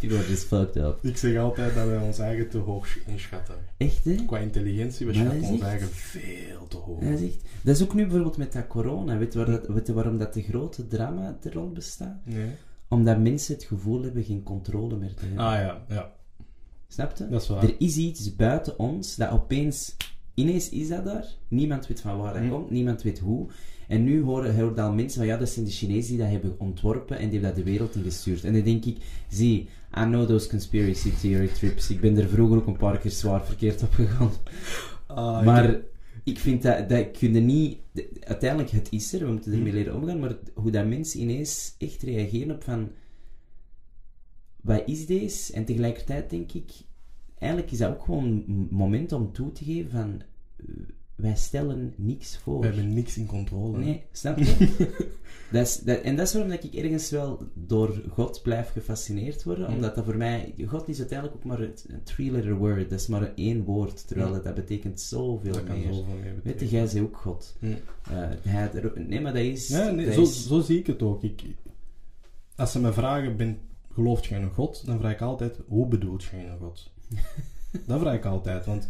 People are just fucked up. Ik zeg altijd dat wij ons eigen te hoog inschatten. Echt, hè? Qua intelligentie, we Maar schatten is ons echt- eigen veel te hoog. Dat is, echt... dat is ook nu bijvoorbeeld met dat corona. Weet je, waar dat, weet je waarom dat de grote drama er bestaat? Nee? Omdat mensen het gevoel hebben geen controle meer te hebben. Ah ja, ja. Snap je? Dat is waar. Er is iets buiten ons dat opeens... Ineens is dat daar. Niemand weet van waar dat Hm. komt. Niemand weet hoe. En nu horen, horen al mensen van... Ja, dat zijn de Chinezen die dat hebben ontworpen. En die hebben dat de wereld ingestuurd. En dan denk ik... Zie, I know those conspiracy theory trips. Ik ben er vroeger ook een paar keer zwaar verkeerd op gegaan. Ah, Maar ik vind dat, dat kun je niet... de- Uiteindelijk, het is er, we moeten ermee leren omgaan, maar hoe dat mensen ineens echt reageren op van... Wat is deze? En tegelijkertijd denk ik... Eigenlijk is dat ook gewoon een moment om toe te geven van... Wij stellen niks voor. we hebben niks in controle. Nee, snap je? dat is, dat, en dat is waarom dat ik ergens wel door God blijf gefascineerd worden. Mm. Omdat dat voor mij... God is uiteindelijk ook maar een three-letter word. Dat is maar één woord. Terwijl Mm. dat, dat betekent zoveel Dat kan meer. zoveel meer Weet je, jij bent ook God. Eh, hij nee, maar dat is... Ja, nee, zo, is- zo zie ik het ook. Ik, als ze me vragen, ben, gelooft jij in een God? Dan vraag ik altijd, hoe bedoelt jij in een God? dat vraag ik altijd, want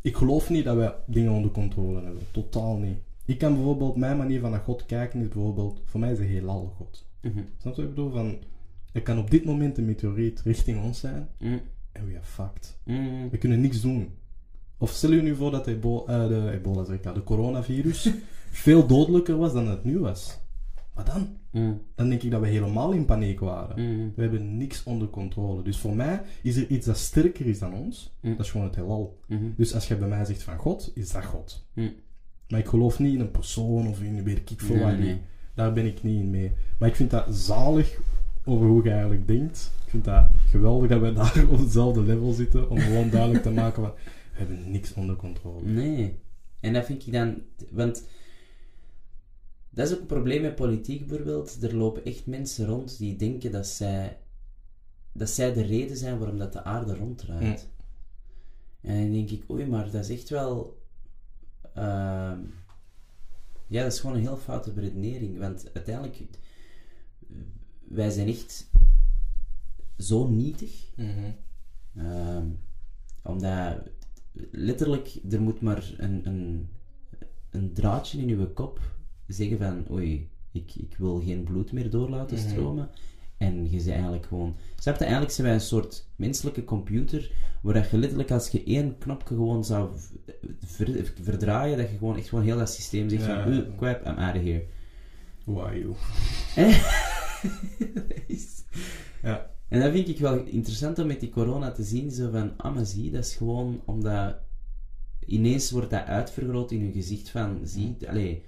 ik geloof niet dat wij dingen onder controle hebben. Totaal niet. Ik kan bijvoorbeeld, mijn manier van naar God kijken is bijvoorbeeld, voor mij is een heelal God. Mhm. Snap je wat ik bedoel? Van, er kan op dit moment een meteoriet richting ons zijn Mm, en we are fucked. mm, We kunnen niks doen. Of stel je nu voor dat de, ebo eh, de ebola, zeg ik de coronavirus veel dodelijker was dan het nu was. Maar dan? mm, Dan denk ik dat we helemaal in paniek waren. mm, We hebben niks onder controle. Dus voor mij is er iets dat sterker is dan ons. Mm. Dat is gewoon het heelal. mhm, Dus als je bij mij zegt van God, is dat God. Maar ik geloof niet in een persoon of in weet ik veel wat. nee. Daar ben ik niet in mee. Maar ik vind dat zalig over hoe je eigenlijk denkt. Ik vind dat geweldig dat we daar op hetzelfde level zitten. Om gewoon duidelijk te maken van, we hebben niks onder controle. Nee. En dat vind ik dan... Want... Dat is ook een probleem met politiek bijvoorbeeld. Er lopen echt mensen rond die denken dat zij... Dat zij de reden zijn waarom dat de aarde ronddraait. En dan denk ik, oei, maar dat is echt wel... ehm, ja, dat is gewoon een heel foute beredenering. Want uiteindelijk... Wij zijn echt zo nietig. Mhm. Ehm, omdat letterlijk, er moet maar een, een, een draadje in uw kop zeggen van oei, ik, ik wil geen bloed meer door laten Mhm. stromen. En je bent eigenlijk gewoon... Snap je? Eigenlijk zijn wij een soort menselijke computer waar dat je letterlijk als je één knopje gewoon zou ver- verdraaien, dat je gewoon echt gewoon heel dat systeem zegt Ja. van uh, kwap, I'm out of here. Who are you? Ja. En dat vind ik wel interessant om met die corona te zien, zo van, ah maar zie, dat is gewoon omdat ineens wordt dat uitvergroot in je gezicht van, zie, allee, je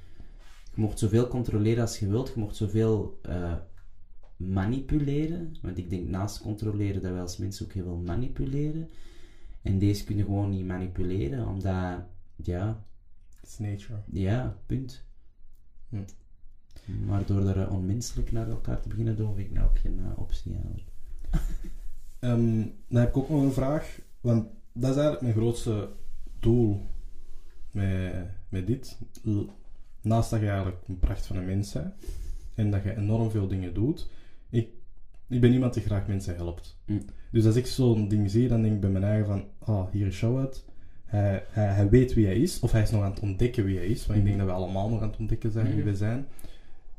mocht zoveel controleren als je wilt, je mocht zoveel eh, manipuleren, want ik denk naast controleren dat wij als mensen ook heel veel manipuleren. En deze kunnen gewoon niet manipuleren, omdat, ja, It's nature. ja, punt. Hm. Maar door er eh, onmenselijk naar elkaar te beginnen doen, vind ik nou ook geen eh, optie eigenlijk. Ehm, dan heb ik ook nog een vraag. Want dat is eigenlijk mijn grootste doel met, met dit. Naast dat je eigenlijk een pracht van een mens bent. en dat je enorm veel dingen doet. Ik, ik ben iemand die graag mensen helpt. Mm. Dus als ik zo'n ding zie, dan denk ik bij mijn eigen van, oh, hier is Shawad. Hij, hij, hij weet wie hij is, of hij is nog aan het ontdekken wie hij is. Want ik denk dat we allemaal nog aan het ontdekken zijn wie we zijn.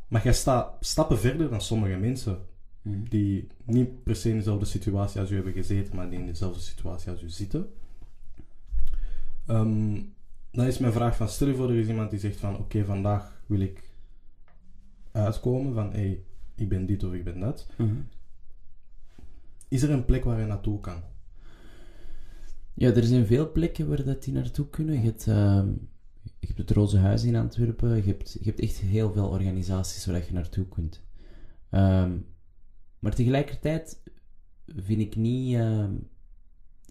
Maar jij staat stappen verder dan sommige mensen die niet per se in dezelfde situatie als u hebben gezeten, maar die in dezelfde situatie als u zitten. Ehm, dan is mijn vraag van, stel je voor er is iemand die zegt van, oké, vandaag wil ik uitkomen van, hé, hey, ik ben dit of ik ben dat. Mhm. Is er een plek waar je naartoe kan? Ja, er zijn veel plekken waar dat die naartoe kunnen. Je hebt, ehm, je hebt het Roze Huis in Antwerpen. Je hebt, je hebt echt heel veel organisaties waar dat je naartoe kunt. Ehm, maar tegelijkertijd vind ik niet... ehm,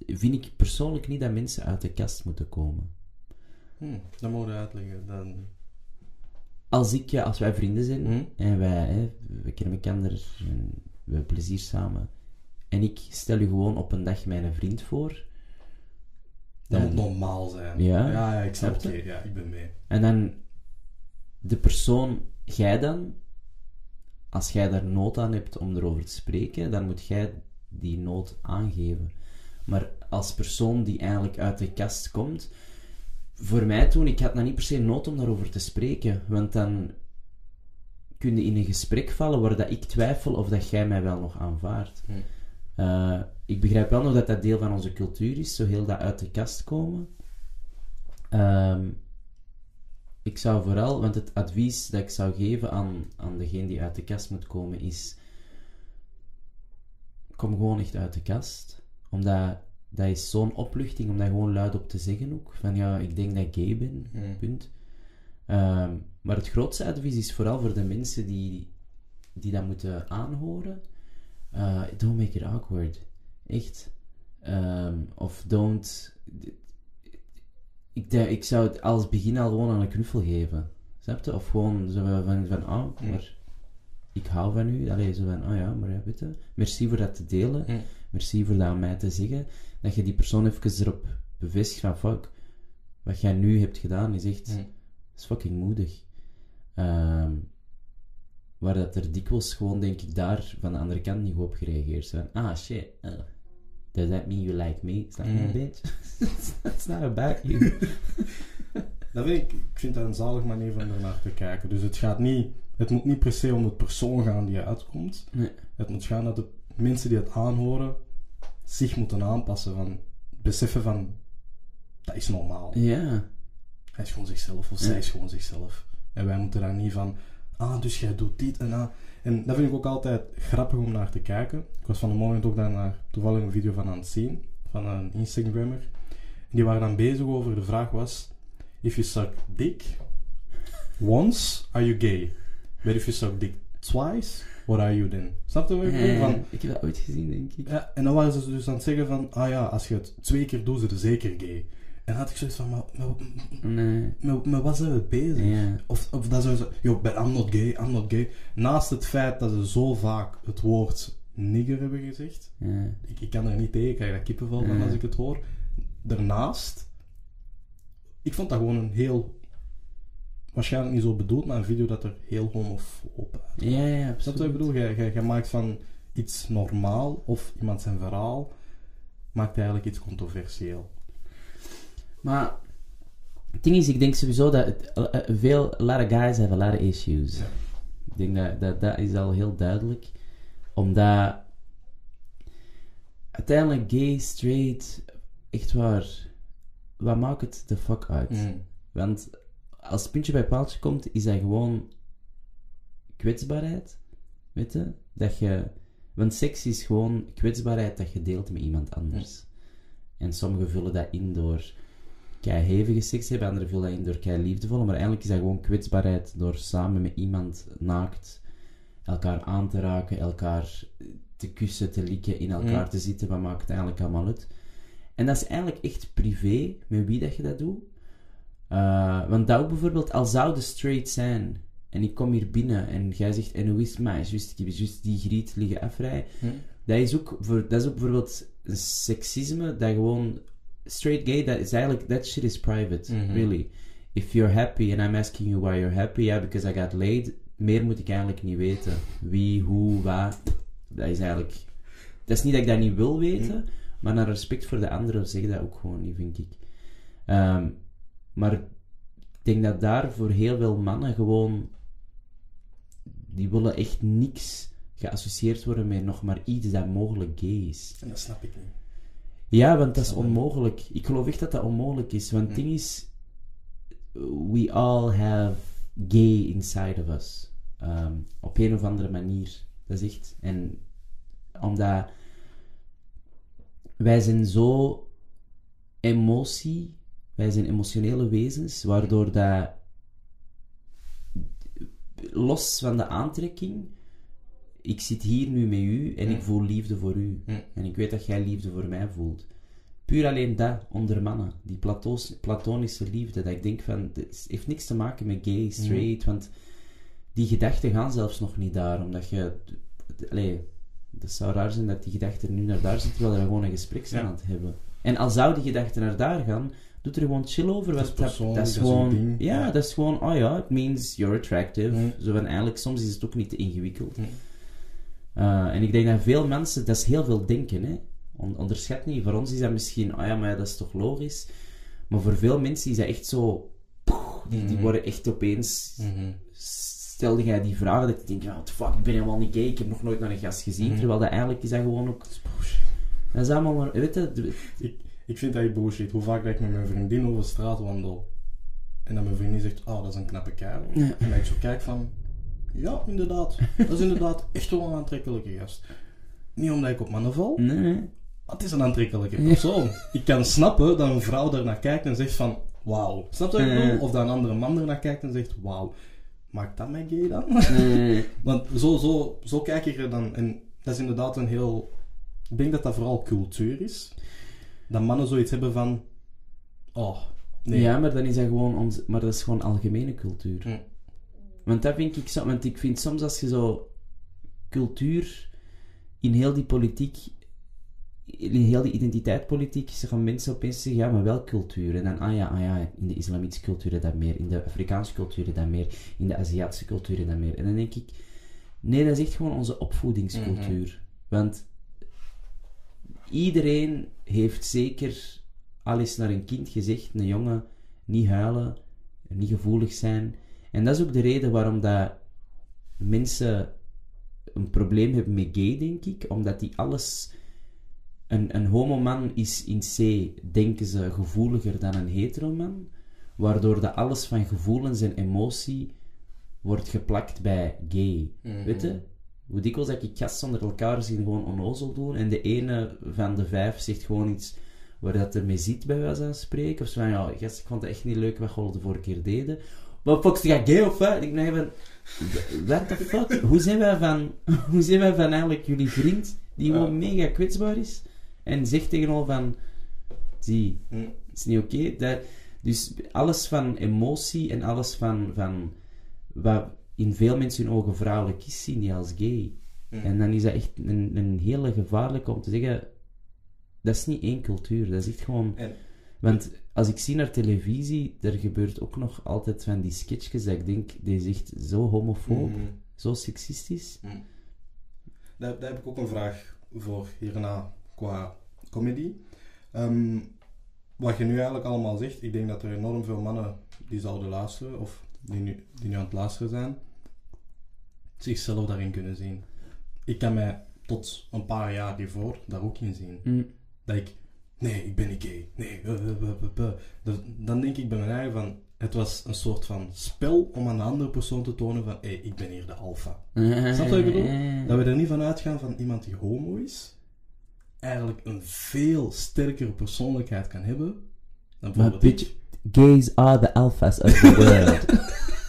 vind ik persoonlijk niet dat mensen uit de kast moeten komen. Hm, dat moet je uitleggen. Dan... Als ik, als wij vrienden zijn Hm? en wij, hè, we kennen elkaar en we hebben plezier samen. En ik stel je gewoon op een dag mijn vriend voor. Dat dan- moet normaal zijn. Ja. ja, ja ik snap je? ja, ik ben mee. En dan de persoon, jij dan, als jij daar nood aan hebt om erover te spreken, dan moet jij die nood aangeven. Maar als persoon die eigenlijk uit de kast komt, voor mij toen, ik had nou niet per se nood om daarover te spreken, want dan kun je in een gesprek vallen waar dat ik twijfel of dat jij mij wel nog aanvaardt. Hm. Eh, ik begrijp wel nog dat dat deel van onze cultuur is, zo heel dat uit de kast komen. Ehm, ik zou vooral, want het advies dat ik zou geven aan, aan degene die uit de kast moet komen is: kom gewoon echt uit de kast. Omdat dat is zo'n opluchting om dat gewoon luid op te zeggen ook. Van ja, ik denk dat ik gay ben, Mm. punt. Ehm, maar het grootste advies is vooral voor de mensen die, die dat moeten aanhoren. eh, don't make it awkward. Echt. Ehm, of don't... Ik, ik zou het als begin al gewoon aan een knuffel geven. Snap je? Of gewoon zo van, van oh, maar ik hou van u. Allee, zo van, oh ja, maar ja, weet je. Merci voor dat te delen. Mm. Merci voor dat aan mij te zeggen. Dat je die persoon even erop bevestigt van, fuck, wat jij nu hebt gedaan is echt... Mm. is fucking moedig. Ehm, waar dat er dikwijls gewoon, denk ik, daar van de andere kant niet op gereageerd zijn. Ah, shit. uh, does that mean you like me? Is that Mm. my bitch? That's not about you. Dat vind ik, ik vind dat een zalig manier van ernaar te kijken. Dus het gaat niet, het moet niet per se om het persoon gaan die uitkomt. Nee. Het moet gaan dat de mensen die het aanhoren zich moeten aanpassen. Van, beseffen van, dat is normaal. Ja. Hij is gewoon zichzelf of zij is gewoon zichzelf. En wij moeten daar niet van, ah, dus jij doet dit en dat. En dat vind ik ook altijd grappig om naar te kijken. Ik was van de morgen ook daarnaar toevallig een video van aan het zien, van een Instagrammer. Die waren dan bezig over, de vraag was, if you suck dick once, are you gay? But if you suck dick twice, what are you then? Snap je wat ik bedoel? Eh, Van, ik heb dat ooit gezien, denk ik. ja, en dan waren ze dus aan het zeggen van, ah ja, als je het twee keer doet, het zeker gay. En dan had ik zoiets van, maar, maar, Nee. maar, maar wat zijn we bezig? Of, of dat ze yo, I'm not gay, I'm not gay. Naast het feit dat ze zo vaak het woord nigger hebben gezegd, Ja. ik, ik kan er niet tegen, ik krijg daar kippenvel van als ik het hoor. Daarnaast, ik vond dat gewoon een heel, waarschijnlijk niet zo bedoeld, maar een video dat er heel homofoob uit. Ja, ja, je absoluut. wat ik bedoel? Jij, jij, maakt van iets normaal, of iemand zijn verhaal, maakt eigenlijk iets controversieel. Maar het ding is, ik denk sowieso dat het, eh, eh, veel, a lot of guys have a lot of issues. Ja. Ik denk dat, dat dat is al heel duidelijk. Omdat uiteindelijk gay, straight, echt waar, wat maakt het de fuck uit? Mm. Want als het puntje bij paaltje komt, is dat gewoon kwetsbaarheid. Weet je? Dat je... Want seks is gewoon kwetsbaarheid dat je deelt met iemand anders. En sommigen vullen dat in door kei hevige seks hebben, anderen vullen dat in door kei liefdevolle. Maar eigenlijk is dat gewoon kwetsbaarheid door samen met iemand naakt elkaar aan te raken, elkaar te kussen, te likken, in elkaar Mm. te zitten. Wat maakt het eigenlijk allemaal uit? En dat is eigenlijk echt privé, met wie dat je dat doet. Uh, want dat ook bijvoorbeeld, al zou de straight zijn en ik kom hier binnen en jij zegt, en hoe is het juist, ik heb juist die griet liggen afrijden. Hm? Dat, is ook voor, dat is ook bijvoorbeeld een seksisme dat gewoon, straight gay, dat is eigenlijk, that shit is private, Mhm. really. If you're happy and I'm asking you why you're happy, yeah, because I got laid, meer moet ik eigenlijk niet weten. Wie, hoe, wat. Dat is eigenlijk... Dat is niet dat ik dat niet wil weten, maar naar respect voor de anderen zeg ik dat ook gewoon niet, vind ik. Ehm, maar ik denk dat daar voor heel veel mannen gewoon... Die willen echt niks geassocieerd worden met nog maar iets dat mogelijk gay is. En dat snap ik niet. Ja, want dat is onmogelijk. Ik geloof echt dat dat onmogelijk is. Want het ding is, we all have gay inside of us. Ehm, op een of andere manier. Dat is echt. En omdat wij zijn zo emotie, wij zijn emotionele wezens, waardoor dat los van de aantrekking, ik zit hier nu met u en ik voel liefde voor u. En ik weet dat jij liefde voor mij voelt. Puur alleen dat, onder mannen. Die platos- platonische liefde, dat ik denk van, het heeft niks te maken met gay, straight, want die gedachten gaan zelfs nog niet daar, omdat je... Allee, het zou raar zijn dat die gedachten nu naar daar zitten, terwijl we gewoon een gesprek zijn Ja. aan het hebben. En als zou die gedachten naar daar gaan, doet er gewoon chill over. Dat is dat, persoonlijk, dat is dat is uw gewoon... Ja, Ja. dat is gewoon, oh ja, it means you're attractive. Mm. Zo van, eigenlijk, soms is het ook niet te ingewikkeld. Mm. Uh, en ik denk dat veel mensen, dat is heel veel denken, hè. On- onderschat niet. Voor ons is dat misschien, oh ja, maar dat is toch logisch. Maar voor veel mensen is dat echt zo, poeh, die, die Mhm. worden echt opeens, Mhm. stelde jij die vragen, dat je denkt, ja, what the fuck, ik ben helemaal niet gay, ik heb nog nooit naar een gast gezien. Mhm. Terwijl dat eigenlijk is dat gewoon ook, dat is allemaal maar, weet je, Ik, vind dat echt bullshit. Hoe vaak dat ik met mijn vriendin over straat wandel. En dat mijn vriendin zegt, oh, dat is een knappe kerel. Ja. En dat ik zo kijk van, ja, inderdaad. Dat is inderdaad echt wel een aantrekkelijke gast. Niet omdat ik op mannen val, nee, nee. maar het is een aantrekkelijke persoon. Ik kan snappen dat een vrouw daarnaar kijkt en zegt van, wauw. Snap je wat ik bedoel? Of dat een andere man ernaar kijkt en zegt, wauw. Maakt dat mij gay dan? Nee. Want zo, zo, zo kijk ik er dan. En dat is inderdaad een heel. Ik denk dat dat vooral cultuur is. Dat mannen zoiets hebben van. Oh, nee. Ja, maar dan is dat gewoon, ons, maar dat is gewoon algemene cultuur. Hm. Want dat vind ik, zo- want ik vind soms als je zo cultuur in heel die politiek, in heel die identiteitspolitiek, ze gaan mensen opeens zeggen, ja, maar wel cultuur. En dan, ah ja, ah ja, in de islamitische cultuur dat meer, in de Afrikaanse cultuur dat meer, in de Aziatische cultuur dat meer. En dan denk ik, nee, dat is echt gewoon onze opvoedingscultuur. Want iedereen heeft zeker al eens naar een kind gezegd, een jongen, niet huilen, niet gevoelig zijn. En dat is ook de reden waarom dat mensen een probleem hebben met gay, denk ik. Omdat die alles... Een, een homoman is in C, denken ze, gevoeliger dan een heteroman. Waardoor dat alles van gevoelens en emotie wordt geplakt bij gay. Weet je? Hoe dikwijls dat ik gasten onder elkaar zien gewoon onnozel doen. En de ene van de vijf zegt gewoon iets waar dat er mee zit, bij wijze van spreken. Of zo van, ja, gast, ik vond het echt niet leuk wat jullie de vorige keer deden. Maar fuck, ga gay of wat? Ik denk van, what the fuck? Hoe zijn wij van, hoe zijn wij van eigenlijk jullie vriend, die gewoon mega kwetsbaar is, en zegt tegen ons van, zie, Hm. het is niet oké. Dat- Dus alles van emotie en alles van, van wat in veel mensen hun ogen vrouwelijk is, zien die als gay. En dan is dat echt een, een hele gevaarlijke om te zeggen, dat is niet één cultuur, dat is echt gewoon... En- Want als ik zie naar televisie, er gebeurt ook nog altijd van die sketchjes dat ik denk, die is echt zo homofoob, Mhm. zo seksistisch. Daar, daar heb ik ook een vraag voor hierna qua comedy. Ehm, wat je nu eigenlijk allemaal zegt, ik denk dat er enorm veel mannen die zouden luisteren, of die nu, die nu aan het luisteren zijn, zichzelf daarin kunnen zien. Ik kan mij tot een paar jaar hiervoor daar ook in zien. Mm. Dat ik, nee, ik ben niet gay. Nee, uh, uh, uh, uh, uh. Dat- dan denk ik bij mijn eigen van, het was een soort van spel om aan de andere persoon te tonen van, hé, hey, ik ben hier de alfa. Snap je wat ik bedoel? Dat we er niet van uitgaan van iemand die homo is, eigenlijk een veel sterkere persoonlijkheid kan hebben dan bijvoorbeeld bitch, ik. gays are the alphas of the world.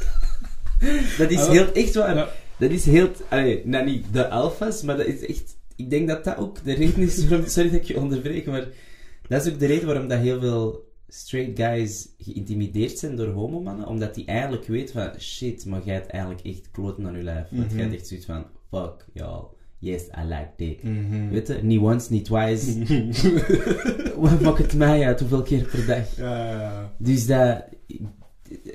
dat is Ah, heel, echt waar. Dat is heel, allee, nou niet de alphas, maar dat is echt, ik denk dat dat ook de reden is waarom, sorry dat ik je onderbreek, maar dat is ook de reden waarom dat heel veel straight guys geïntimideerd zijn door homomannen, omdat die eigenlijk weten van, shit, maar jij hebt eigenlijk echt kloten aan je lijf. Want Mhm. jij hebt echt zoiets van, fuck, y'all, yes, I like dick. Mhm. Weet je, niet once, niet twice. Wat maakt het mij uit hoeveel keer per dag? Ja, ja, ja. Dus dat...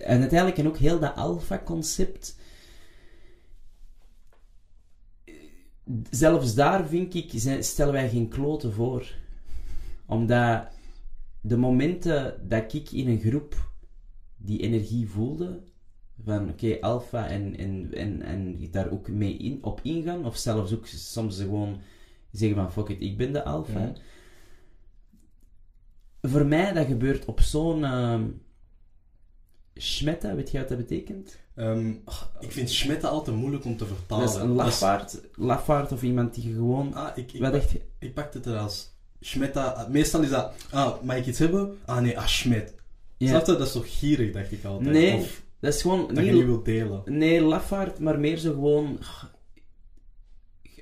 En uiteindelijk, en ook heel dat alpha-concept... zelfs daar vind ik, zijn- stellen wij geen kloten voor. Omdat de momenten dat ik in een groep die energie voelde, van oké, alpha en, en, en, en daar ook mee in, op ingaan, of zelfs ook soms gewoon zeggen van fuck it, ik ben de alpha. Ja. Voor mij, dat gebeurt op zo'n schmetta, weet je wat dat betekent? Ehm, ik vind schmetten altijd moeilijk om te vertalen. dat is een lafaard, lafaard of iemand die gewoon... Ah, ik, ik, wat je? ik pakte het er als schmetta. Meestal is dat, ah, mag ik iets hebben? Ah nee, ah, schmet. Ja. Snap je? Dat is toch gierig, dacht ik altijd. Nee, Of dat is gewoon... dat je niet- niet wilt delen. Nee, lafaard, maar meer zo gewoon...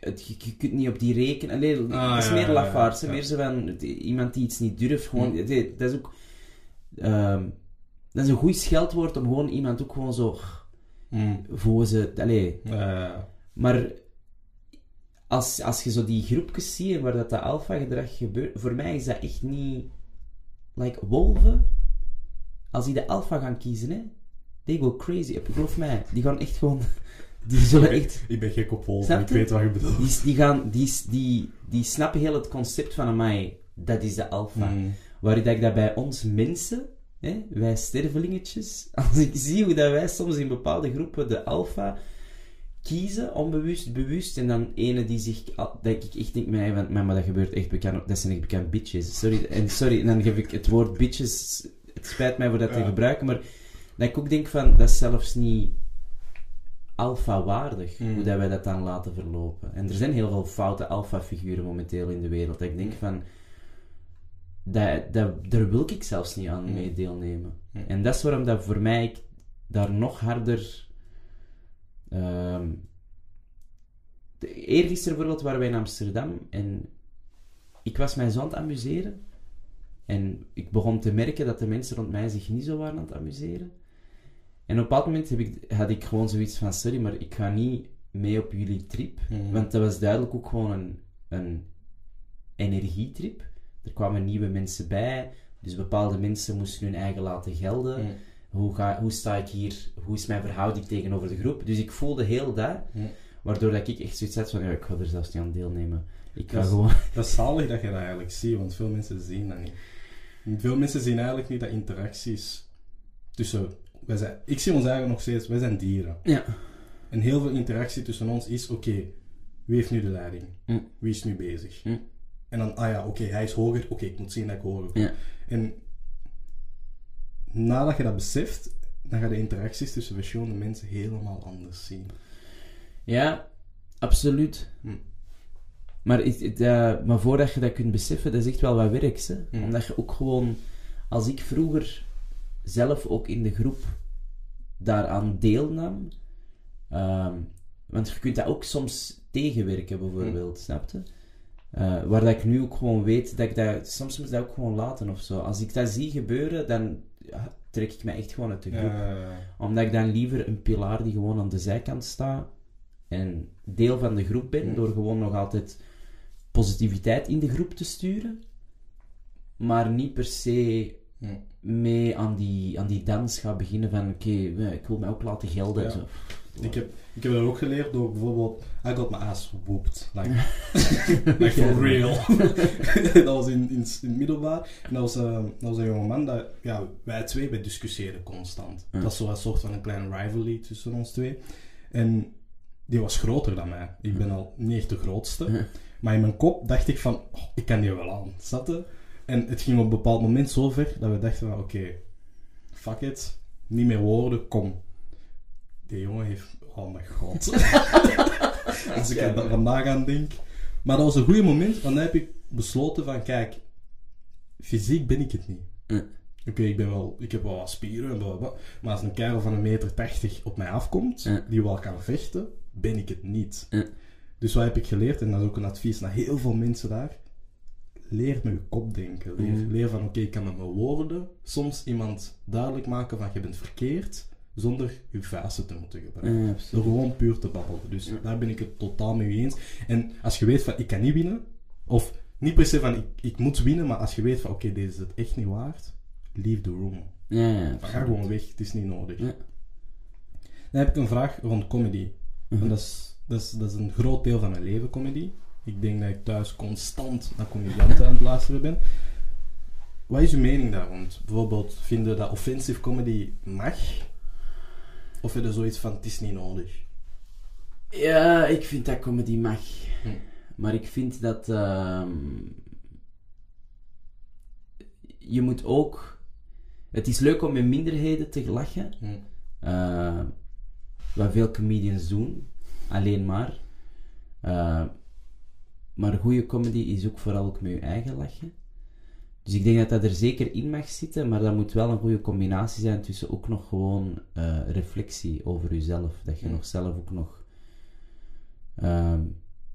Het, je, je kunt niet op die rekenen. Nee, Ah, het is ja, meer lafaard. ja. Meer zo van iemand die iets niet durft. Gewoon, Hm. dat is ook... ehm, dat is een goed scheldwoord om gewoon iemand ook gewoon zo... Mm. Voor ze... Allee, maar... Als, als je zo die groepjes ziet waar dat, dat alpha-gedrag gebeurt... Voor mij is dat echt niet... Like, wolven... Als die de alpha gaan kiezen, hè... They go crazy. Geloof mij. Die gaan echt gewoon... Die zullen ik, echt... ben, ik ben gek op wolven, ik weet wat je bedoelt. Die, die, gaan, die, die, die snappen heel het concept van mij. Dat is de alpha. Mm. Waar ik dat bij ons mensen, hè, wij stervelingetjes, als ik zie hoe dat wij soms in bepaalde groepen de alpha kiezen, onbewust, bewust, en dan ene die zich, dat ik echt denk, mij, van, maar dat gebeurt echt bekend, dat zijn echt bekend bitches. Sorry, en sorry, en dan geef ik het woord bitches, het spijt mij voor dat te gebruiken, maar dat ik ook denk van, dat is zelfs niet alpha-waardig, Mm. hoe dat wij dat dan laten verlopen. En er zijn heel veel foute alpha-figuren momenteel in de wereld. Dat ik denk van, dat, dat, daar wil ik zelfs niet aan Mm. mee deelnemen. Mm. En dat is waarom dat voor mij ik daar nog harder... ehm de, eergisteren bijvoorbeeld waren wij in Amsterdam en ik was mij zo aan het amuseren. En ik begon te merken dat de mensen rond mij zich niet zo waren aan het amuseren. En op een bepaald moment heb ik, had ik gewoon zoiets van, sorry, maar ik ga niet mee op jullie trip. Mm. Want dat was duidelijk ook gewoon een, een energietrip. Er kwamen nieuwe mensen bij, dus bepaalde mensen moesten hun eigen laten gelden. Mm. Hoe, ga, hoe sta ik hier, hoe is mijn verhouding tegenover de groep? Dus ik voelde heel dat, Mm. waardoor dat ik echt zoiets had van, ja, ik ga er zelfs niet aan deelnemen. Ik ga Dat is- gewoon... Dat is zalig dat je dat eigenlijk ziet, want veel mensen zien dat niet. Veel mensen zien eigenlijk niet dat interacties tussen... Wij zijn, ik zie ons eigenlijk nog steeds, wij zijn dieren. Ja. En heel veel interactie tussen ons is, oké, wie heeft nu de leiding? Mm. Wie is nu bezig? Mm. En dan, ah ja, oké, hij is hoger, oké, ik moet zien dat ik hoger ben. Ja. En nadat je dat beseft, dan ga je de interacties tussen verschillende mensen helemaal anders zien. Ja, absoluut. Hm. Maar, het, eh, maar voordat je dat kunt beseffen, dat is echt wel wat werk. Hè? Hm. Omdat je ook gewoon, als ik vroeger zelf ook in de groep daaraan deelnam, ehm, want je kunt dat ook soms tegenwerken, bijvoorbeeld, snap je? Eh, waar dat ik nu ook gewoon weet dat ik dat, soms moet dat ook gewoon laten of zo. Als ik dat zie gebeuren, dan ja, trek ik mij echt gewoon uit de groep omdat ik dan liever een pilaar die gewoon aan de zijkant staat en deel van de groep ben, Ja. door gewoon nog altijd positiviteit in de groep te sturen, maar niet per se mee aan die, aan die dans gaan beginnen van oké, ik wil mij ook laten gelden. Ja. Zo. Ik heb, ik heb dat ook geleerd door bijvoorbeeld... I got my ass whooped. Like, like for real. dat was in, in, in het middelbaar. En dat was, eh, dat was een jongeman dat... Ja, wij twee, wij discussiëren constant. Ja. Dat is zo een soort van een kleine rivalry tussen ons twee. En die was groter dan mij. Ik ben al niet echt de grootste. Ja. Maar in mijn kop dacht ik van... Oh, ik kan die wel aan. En het ging op een bepaald moment zo ver dat we dachten van... Oké, fuck it. Niet meer woorden, kom. Die jongen heeft... Oh mijn god. Als ik er vandaag aan denk. Maar dat was een goed moment, want dan heb ik besloten van... Kijk, fysiek ben ik het niet. Oké, ik ben wel... Ik heb wel wat spieren en. Maar als een kerel van een meter tachtig op mij afkomt, die wel kan vechten, ben ik het niet. Dus wat heb ik geleerd? En dat is ook een advies naar heel veel mensen daar. Leer met je kop denken. Leer, Mhm. leer van, oké, ik kan met mijn woorden soms iemand duidelijk maken van, je bent verkeerd, zonder je vuisten te moeten gebruiken. Ja, Door gewoon puur te babbelen. Dus Ja. daar ben ik het totaal mee eens. En als je weet van, ik kan niet winnen, of niet per se van, ik, ik moet winnen, maar als je weet van, oké, deze is het echt niet waard, leave the room. Ja, ja, Ga gewoon weg, het is niet nodig. Ja. Dan heb ik een vraag rond comedy. Mhm. En dat is Dat is, dat is een groot deel van mijn leven, comedy. Ik denk dat ik thuis constant naar comedianten aan het luisteren ben. Wat is uw mening daar rond? Bijvoorbeeld, vinden dat offensive comedy mag? Of vind je zoiets van, het is niet nodig? Ja, ik vind dat comedy mag. Hm. Maar ik vind dat... ehm, je moet ook... Het is leuk om met minderheden te lachen. Hm. Eh, wat veel comedians doen. Alleen maar. Eh, maar goede comedy is ook vooral ook met je eigen lachen. Dus ik denk dat dat er zeker in mag zitten, maar dat moet wel een goede combinatie zijn tussen ook nog gewoon eh, reflectie over jezelf. Dat je Ja. nog zelf ook nog ehm,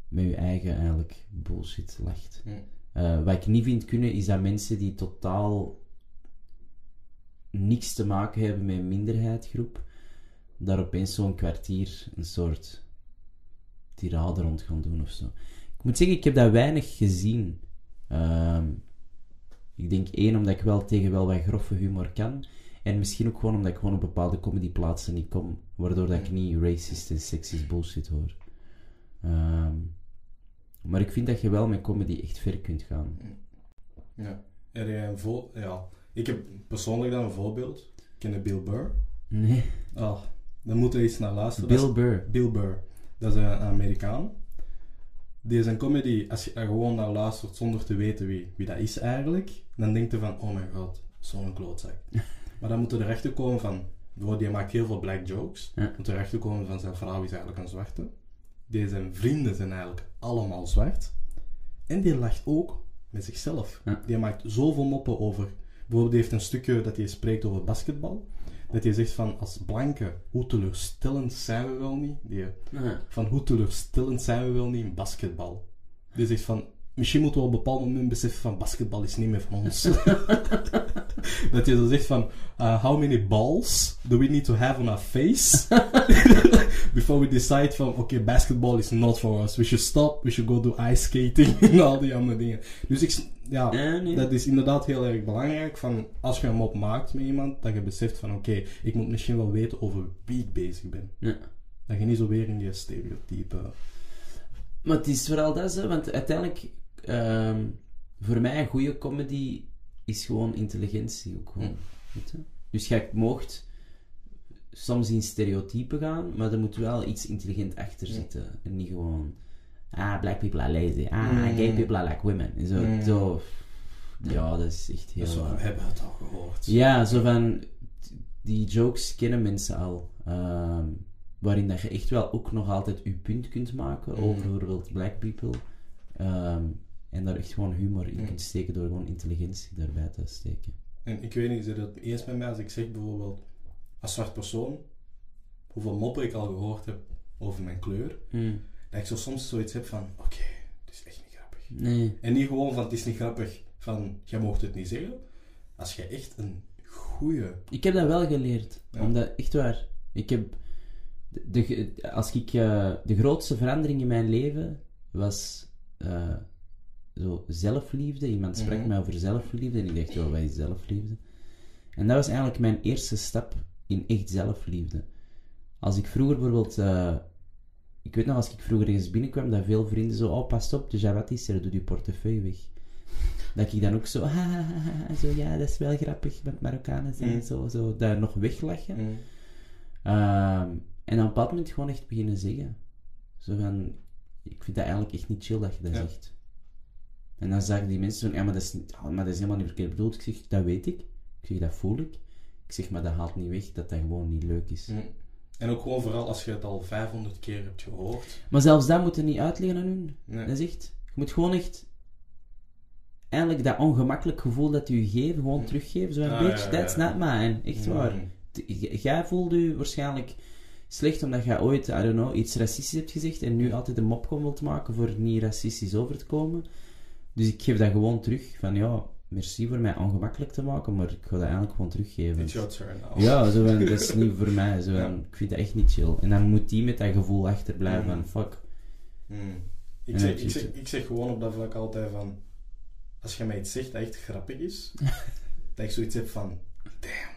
met je eigen eigenlijk bullshit lacht. Ja. Eh, wat ik niet vind kunnen, is dat mensen die totaal niks te maken hebben met een minderheidsgroep, daar opeens zo'n kwartier een soort tirade rond gaan doen of zo. Ik moet zeggen, ik heb dat weinig gezien. Ehm, ik denk één, omdat ik wel tegen wel wat grove humor kan. En misschien ook gewoon omdat ik gewoon op bepaalde comedyplaatsen niet kom. Waardoor dat ik niet racist en sexist bullshit hoor. Ehm, maar ik vind dat je wel met comedy echt ver kunt gaan. Ja. Heb jij een ja. Ik heb persoonlijk dan een voorbeeld. Ken je Bill Burr? Nee. Oh, dan moeten we eens naar luisteren. Bill Burr. Bill Burr. Dat is een Amerikaan. Een comedy, als je er gewoon naar luistert zonder te weten wie, wie dat is eigenlijk, dan denkt je van, oh mijn god, zo'n klootzak. maar dan moet je erachter komen van, die maakt heel veel black jokes. Ja. Moet erachter komen van, zijn vrouw is eigenlijk een zwarte. Zijn vrienden zijn eigenlijk allemaal zwart. En die lacht ook met zichzelf. Ja. Die maakt zoveel moppen over. Bijvoorbeeld, die heeft een stukje dat hij spreekt over basketbal. Dat hij zegt van, als blanke, hoe teleurstellend zijn we wel niet? Die, van hoe teleurstellend zijn we wel niet in basketbal. Die zegt van, misschien moeten we op een bepaald moment beseffen van, basketbal is niet meer van ons. dat je zo zegt van, uh, how many balls do we need to have on our face? Before we decide van, oké, basketball is not for us. We should stop, we should go do ice skating en al die andere dingen. Dus ik, ja, nee. dat is inderdaad heel erg belangrijk. Van als je een mop maakt met iemand, dat je beseft van oké, ik moet misschien wel weten over wie ik bezig ben. Ja. Dat je niet zo weer in die stereotype. Maar het is vooral dat, hè, want uiteindelijk, ehm, voor mij, een goede comedy is gewoon intelligentie ook gewoon. Je? Dus jij moogt soms in stereotypen gaan, maar er moet wel iets intelligent achter zitten. En niet gewoon, ah, black people are lazy, ah, Mm. gay people are like women. En Zo, Mm. zo, ja, dat is echt heel... Dus we hebben het al gehoord. Ja, zo van, die jokes kennen mensen al. Ehm, waarin dat je echt wel ook nog altijd je punt kunt maken Mm. over bijvoorbeeld black people. Ehm, en daar echt gewoon humor in Mm. kunt steken door gewoon intelligentie daarbij te steken. En ik weet niet, is het eens met mij als ik zeg bijvoorbeeld, als zwart persoon, hoeveel moppen ik al gehoord heb over mijn kleur, Mm. dat ik zo soms zoiets heb van, oké, het is echt niet grappig. Nee. En niet gewoon van, het is niet grappig, van, jij mocht het niet zeggen. Als jij echt een goeie... Ik heb dat wel geleerd. Ja. Omdat, echt waar, ik heb... De, de- als ik, eh, de grootste verandering in mijn leven was eh, zo zelfliefde. Iemand sprak Mhm. mij over zelfliefde en ik dacht, oh, wat is zelfliefde? En dat was eigenlijk mijn eerste stap in echt zelfliefde. Als ik vroeger bijvoorbeeld... eh, ik weet nog, als ik vroeger ergens binnenkwam, dat veel vrienden zo... Oh, pas op, de Jawat is er, doe je portefeuille weg. Dat ik dan ook zo... "Ha, ha, ha, ha," zo ja, dat is wel grappig, met Marokkanen zijn Mm. zo, zo... Daar nog weglachen. Mm. En op een bepaald moment gewoon echt beginnen zeggen. Zo van, ik vind dat eigenlijk echt niet chill dat je dat Ja. zegt. En dan zagen die mensen van, ja, maar dat is, niet- oh, maar dat is helemaal niet verkeerd bedoeld. Ik zeg, dat weet ik. Ik zeg, dat voel ik. Ik zeg, maar dat haalt niet weg dat dat gewoon niet leuk is. Mm. En ook gewoon vooral als je het al 500 keer hebt gehoord. Maar zelfs dat moet je niet uitleggen aan hun. Nee. Dat is echt, je moet gewoon echt, eigenlijk dat ongemakkelijk gevoel dat je geeft, gewoon teruggeven. Zo een Ah, beetje, ja, that's ja. not mine. Echt waar. Mm. J- Jij voelde je waarschijnlijk slecht omdat jij ooit, I don't know, iets racistisch hebt gezegd en nu altijd een mopkom wilt maken voor niet racistisch over te komen. Dus ik geef dat gewoon terug. Van ja, merci voor mij ongemakkelijk te maken, maar ik ga dat eigenlijk gewoon teruggeven. It's your turn. Ja, zo van, dat is niet voor mij. Zo Ja. Ik vind dat echt niet chill. En dan moet die met dat gevoel achterblijven Mm. van fuck. Mm. Ik, zeg, ik, zeg, ik zeg gewoon op dat vlak altijd van... Als je mij iets zegt dat echt grappig is, dat ik zoiets heb van... Damn,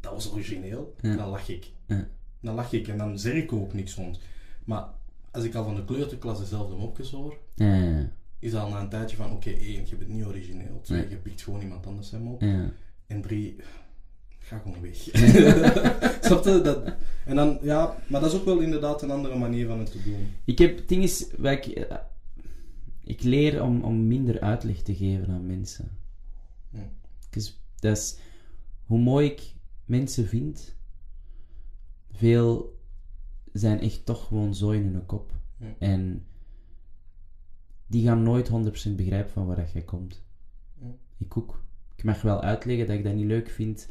dat was origineel. Ja. Dan lach ik. Ja. Dan lach ik en dan zeg ik ook niks rond. Maar als ik al van de kleuterklas dezelfde mopjes hoor, ja, is al na een tijdje van, oké, één, je bent niet origineel. Twee, Nee. je pikt gewoon iemand anders zijn mop. ja. En drie, ga gewoon weg. Snap je? Dat, en dan, ja, maar dat is ook wel inderdaad een andere manier van het te doen. Ik heb, het ding is, ik, eh, ik leer om, om minder uitleg te geven aan mensen. Hm. Dus dat is, hoe mooi ik mensen vind, veel zijn echt toch gewoon zo in hun kop. Hm. En die gaan nooit 100% begrijpen van waar dat jij komt. Ik ook. Ik mag wel uitleggen dat ik dat niet leuk vind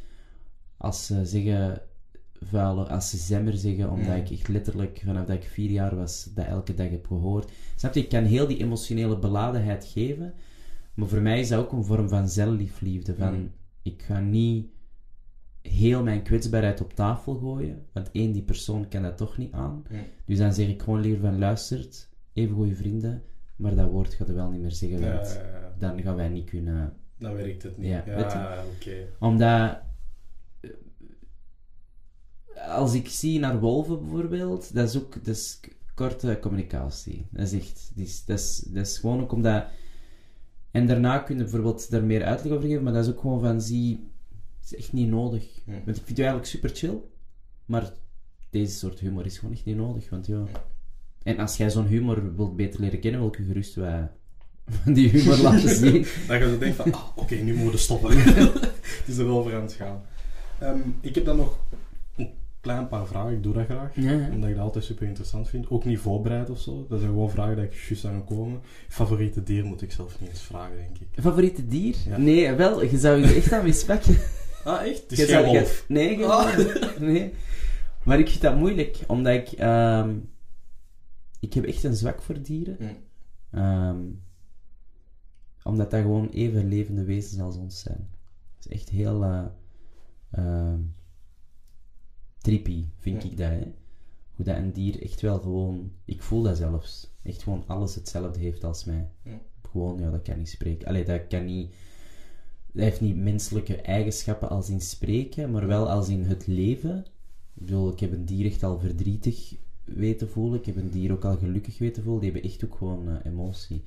als ze zeggen vuile, als ze zemmer zeggen, omdat Ja. ik echt letterlijk vanaf dat ik vier jaar was, dat elke dag heb gehoord. Snap je? Ik kan heel die emotionele beladenheid geven, maar voor mij is dat ook een vorm van zelfliefde. Van, ik ga niet heel mijn kwetsbaarheid op tafel gooien, want één, die persoon kan dat toch niet aan. Dus dan zeg ik gewoon liever van, luistert, even goede vrienden, maar dat woord gaat er wel niet meer zeggen, want ja, ja. dan gaan wij niet kunnen dan werkt het niet. Ja, oké. omdat eh, als ik zie naar wolven bijvoorbeeld, dat is ook dat is korte communicatie. Dat is echt, dat is, dat is, dat is gewoon ook omdat. En daarna kun je bijvoorbeeld daar meer uitleg over geven, maar dat is ook gewoon van zie, het is echt niet nodig. Want ik vind je eigenlijk super chill, maar deze soort humor is gewoon echt niet nodig. Want ja. En als jij zo'n humor wilt beter leren kennen, wil ik je gerust wat die humor laten zien. Dan ga je denken van, ah, oké, nu moeten we stoppen. het is er wel over aan het gaan. Ehm, ik heb dan nog een klein paar vragen. Ik doe dat graag. Ja, ja. Omdat ik dat altijd super interessant vind. Ook niet voorbereid of zo. Dat zijn gewoon vragen dat ik juist aan komen. Favoriete dier moet ik zelf niet eens vragen, denk ik. Favoriete dier? Ja. Nee, wel, je zou je echt aan mispakken. Ah, echt? Het is Je geen wolf. Nee, geen Ah. nee. Maar ik vind dat moeilijk, omdat ik... ehm, ik heb echt een zwak voor dieren. Hm. Ehm, omdat dat gewoon even levende wezens als ons zijn. Het is echt heel... ehm, trippy, vind Ja. ik dat, hè. Hoe dat een dier echt wel gewoon... Ik voel dat zelfs. Echt gewoon alles hetzelfde heeft als mij. Ja. Gewoon, ja, dat kan niet spreken. Allee, dat kan niet... Dat heeft niet menselijke eigenschappen als in spreken, maar wel als in het leven. Ik bedoel, ik heb een dier echt al verdrietig weten voelen. Ik heb een dier ook al gelukkig weten voelen. Die hebben echt ook gewoon eh, emotie.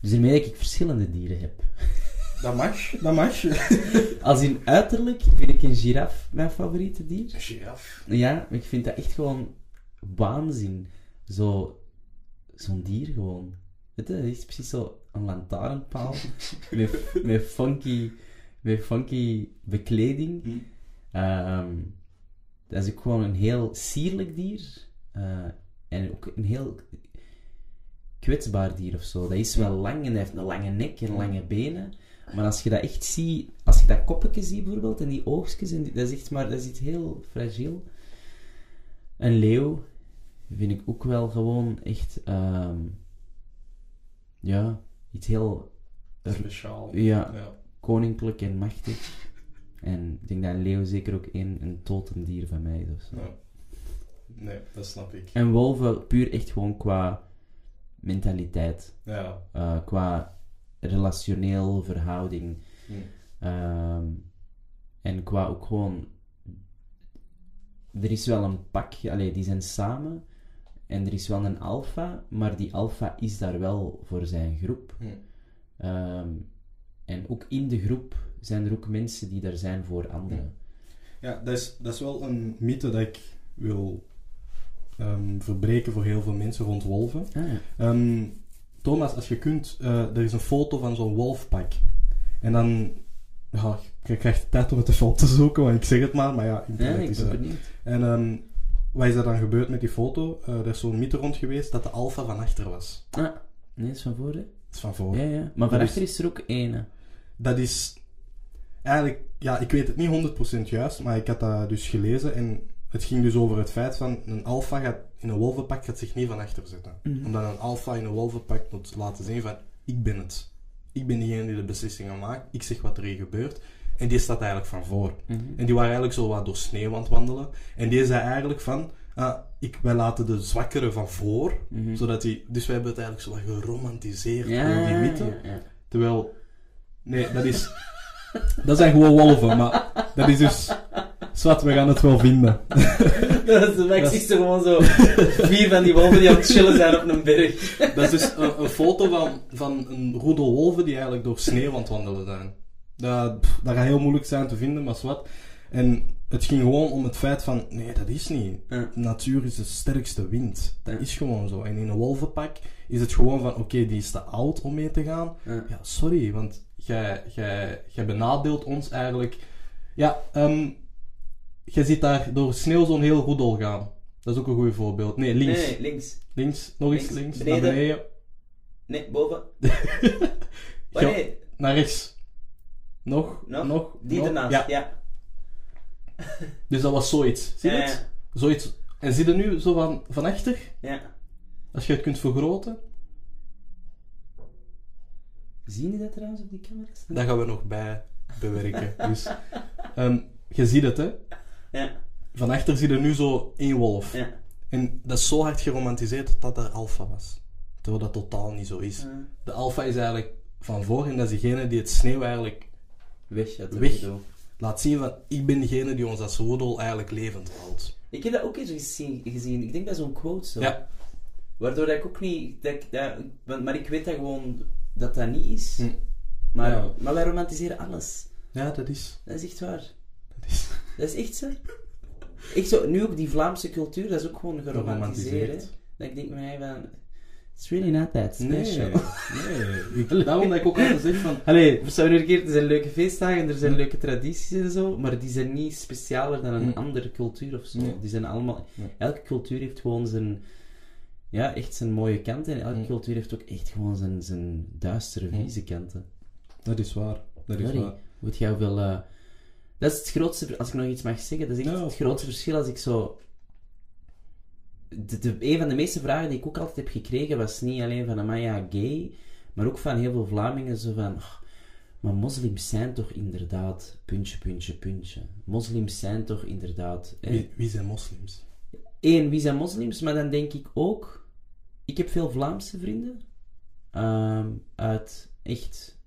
Dus daarmee dat ik verschillende dieren heb. Dat mag, dat mag. Als in uiterlijk vind ik een giraf mijn favoriete dier. Een giraf. Ja, ik vind dat echt gewoon waanzin. Zo, zo'n dier gewoon. Weet je, dat is precies zo een lantaarnpaal met, met, funky, met funky bekleding. Hm. Ehm, dat is ook gewoon een heel sierlijk dier. Eh, en ook een heel kwetsbaar dier of zo. Dat is wel lang en dat heeft een lange nek en lange benen. Maar als je dat echt ziet, als je dat koppetje ziet bijvoorbeeld, en die oogstjes, en die- dat is echt maar, dat is iets heel fragiel. Een leeuw vind ik ook wel gewoon echt, ehm, ja, iets heel Speciaal. ja, Ja. koninklijk en machtig. En ik denk dat een leeuw zeker ook een, een totemdier van mij is. of zo. Ja. Nee, dat snap ik. En wolven puur echt gewoon qua mentaliteit. Ja. eh, qua relationeel verhouding. Hm. Ehm, en qua ook gewoon... Er is wel een pak, allee, die zijn samen. En er is wel een alfa, maar die alfa is daar wel voor zijn groep. Hm. Ehm, en ook in de groep zijn er ook mensen die daar zijn voor anderen. Ja, dat is, dat is wel een mythe dat ik wil ehm, verbreken voor heel veel mensen rond wolven. Ah, ja. Ehm, Thomas, als je kunt, eh, er is een foto van zo'n wolfpak. En dan, ja, je krijgt de tijd om het even op te zoeken, want ik zeg het maar, maar ja, Ja, internet is... ben eh, benieuwd. en ehm, wat is er dan gebeurd met die foto? Eh, er is zo'n mythe rond geweest dat de alfa van achter was. Ah, nee, is van hè? Dat is van voor. Ja, ja. Maar Dat waarachter is- is er ook ene. Dat is eigenlijk, ja, ik weet het niet 100% juist, maar ik had dat dus gelezen en het ging dus over het feit van een alfa gaat in een wolvenpak gaat zich niet van achter zetten. Mhm. Omdat een alfa in een wolvenpak moet laten zien van ik ben het. Ik ben diegene die de beslissingen maakt. Ik zeg wat er hier gebeurt. En die staat eigenlijk van voor. Mhm. En die waren eigenlijk zo wat door sneeuw aan het wandelen. En die zei eigenlijk van ah, ik, wij laten de zwakkere van voor. Mhm. Zodat die, dus wij hebben het eigenlijk zo wat geromantiseerd Ja, door die mythe. ja, ja. Terwijl, nee, dat is, dat zijn gewoon wolven, maar dat is dus Zwat, we gaan het wel vinden. Dat is, maar ik zie gewoon zo vier van die wolven die aan het chillen zijn op een berg. Dat is dus een, een foto van, van een roedel wolven die eigenlijk door sneeuw aan het wandelen zijn. Dat, pff, dat gaat heel moeilijk zijn te vinden, maar zwart. En het ging gewoon om het feit van, nee, dat is niet. Ja. Natuur is de sterkste wind. Dat Ja. is gewoon zo. En in een wolvenpak is het gewoon van, oké, die is te oud om mee te gaan. Ja. Ja, sorry, want jij, jij, jij benadeelt ons eigenlijk. Ja, ehm jij ziet daar door sneeuw zo'n heel roedel gaan. Dat is ook een goed voorbeeld. Nee, links. nee, links. Links, nog eens Links, links, beneden. naar beneden. Nee, boven. Ja. Oh, nee, Naar rechts. Nog, nog. nog. Die nog. ernaast, Ja, ja. dus dat was zoiets. Zie je Ja, het? Zoiets. En zie je nu zo van, van achter? Ja. Als je het kunt vergroten, Zie je dat trouwens op die camera's? dat gaan we nog bij bewerken. dus, ehm, je ziet het, hè? Ja, Van achter zie je nu zo één wolf. ja. En dat is zo hard geromantiseerd dat dat er alfa was. Terwijl dat totaal niet zo is. Ja. De alfa is eigenlijk van voor en dat is degene die het sneeuw eigenlijk Weg Weg. laat zien van ik ben degene die ons als roedel eigenlijk levend houdt. Ik heb dat ook eens gezien, gezien. ik denk dat zo'n quote zo. Ja. Waardoor dat ik ook niet, dat ik, dat, maar ik weet dat gewoon dat dat niet is. Hm. Maar, Ja. maar wij romantiseren alles. Ja, dat is. Dat is echt waar. Dat is Dat is echt zo. Echt zo, nu ook die Vlaamse cultuur, dat is ook gewoon geromantiseerd. Dat ik denk bij mij van, it's really not that Nee, special. nee. Ik, daarom dat ik ook altijd zeg van... Allee, keer, er zijn leuke feestdagen, er zijn leuke tradities en zo, maar die zijn niet specialer dan een andere cultuur of zo. Nee. Die zijn allemaal... Nee. Elke cultuur heeft gewoon zijn... Ja, echt zijn mooie kanten. En elke cultuur heeft ook echt gewoon zijn, zijn duistere, vieze kanten. Dat is waar. Dat is Sorry. waar. Weet jij hoeveel... eh, Dat is het grootste... Als ik nog iets mag zeggen, dat is echt Ja, het grootste verschil als ik zo... De, de, een van de meeste vragen die ik ook altijd heb gekregen was niet alleen van Amaya gay, maar ook van heel veel Vlamingen zo van... "Oh, maar moslims zijn toch inderdaad... Puntje, puntje, puntje. Moslims zijn toch inderdaad... wie zijn moslims? Eén, wie zijn moslims? Maar dan denk ik ook... Ik heb veel Vlaamse vrienden. ehm, uit echt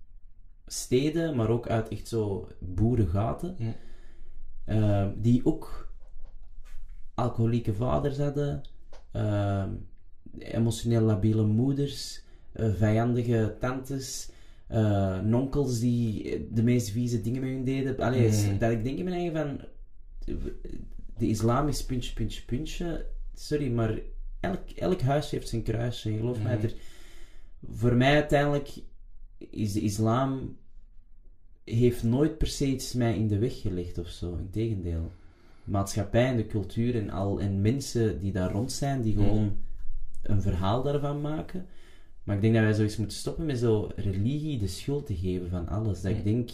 steden, maar ook uit echt zo boerengaten. Hm. ehm, die ook alcoholieke vaders hadden. ehm, emotioneel labiele moeders. eh, vijandige tantes. eh, nonkels die de meest vieze dingen met hun deden. Allee, Hm. dat ik denk in mijn eigen van de islam is puntje, puntje, puntje. Sorry, maar elk, elk huis heeft zijn kruisje. Geloof mij, Mhm. er, voor mij uiteindelijk is de islam heeft nooit per se iets mij in de weg gelegd of zo. Integendeel. De maatschappij en de cultuur en, al, en mensen die daar rond zijn, die gewoon een verhaal daarvan maken. Maar ik denk dat wij zoiets moeten stoppen met zo religie de schuld te geven van alles. Dat ik denk,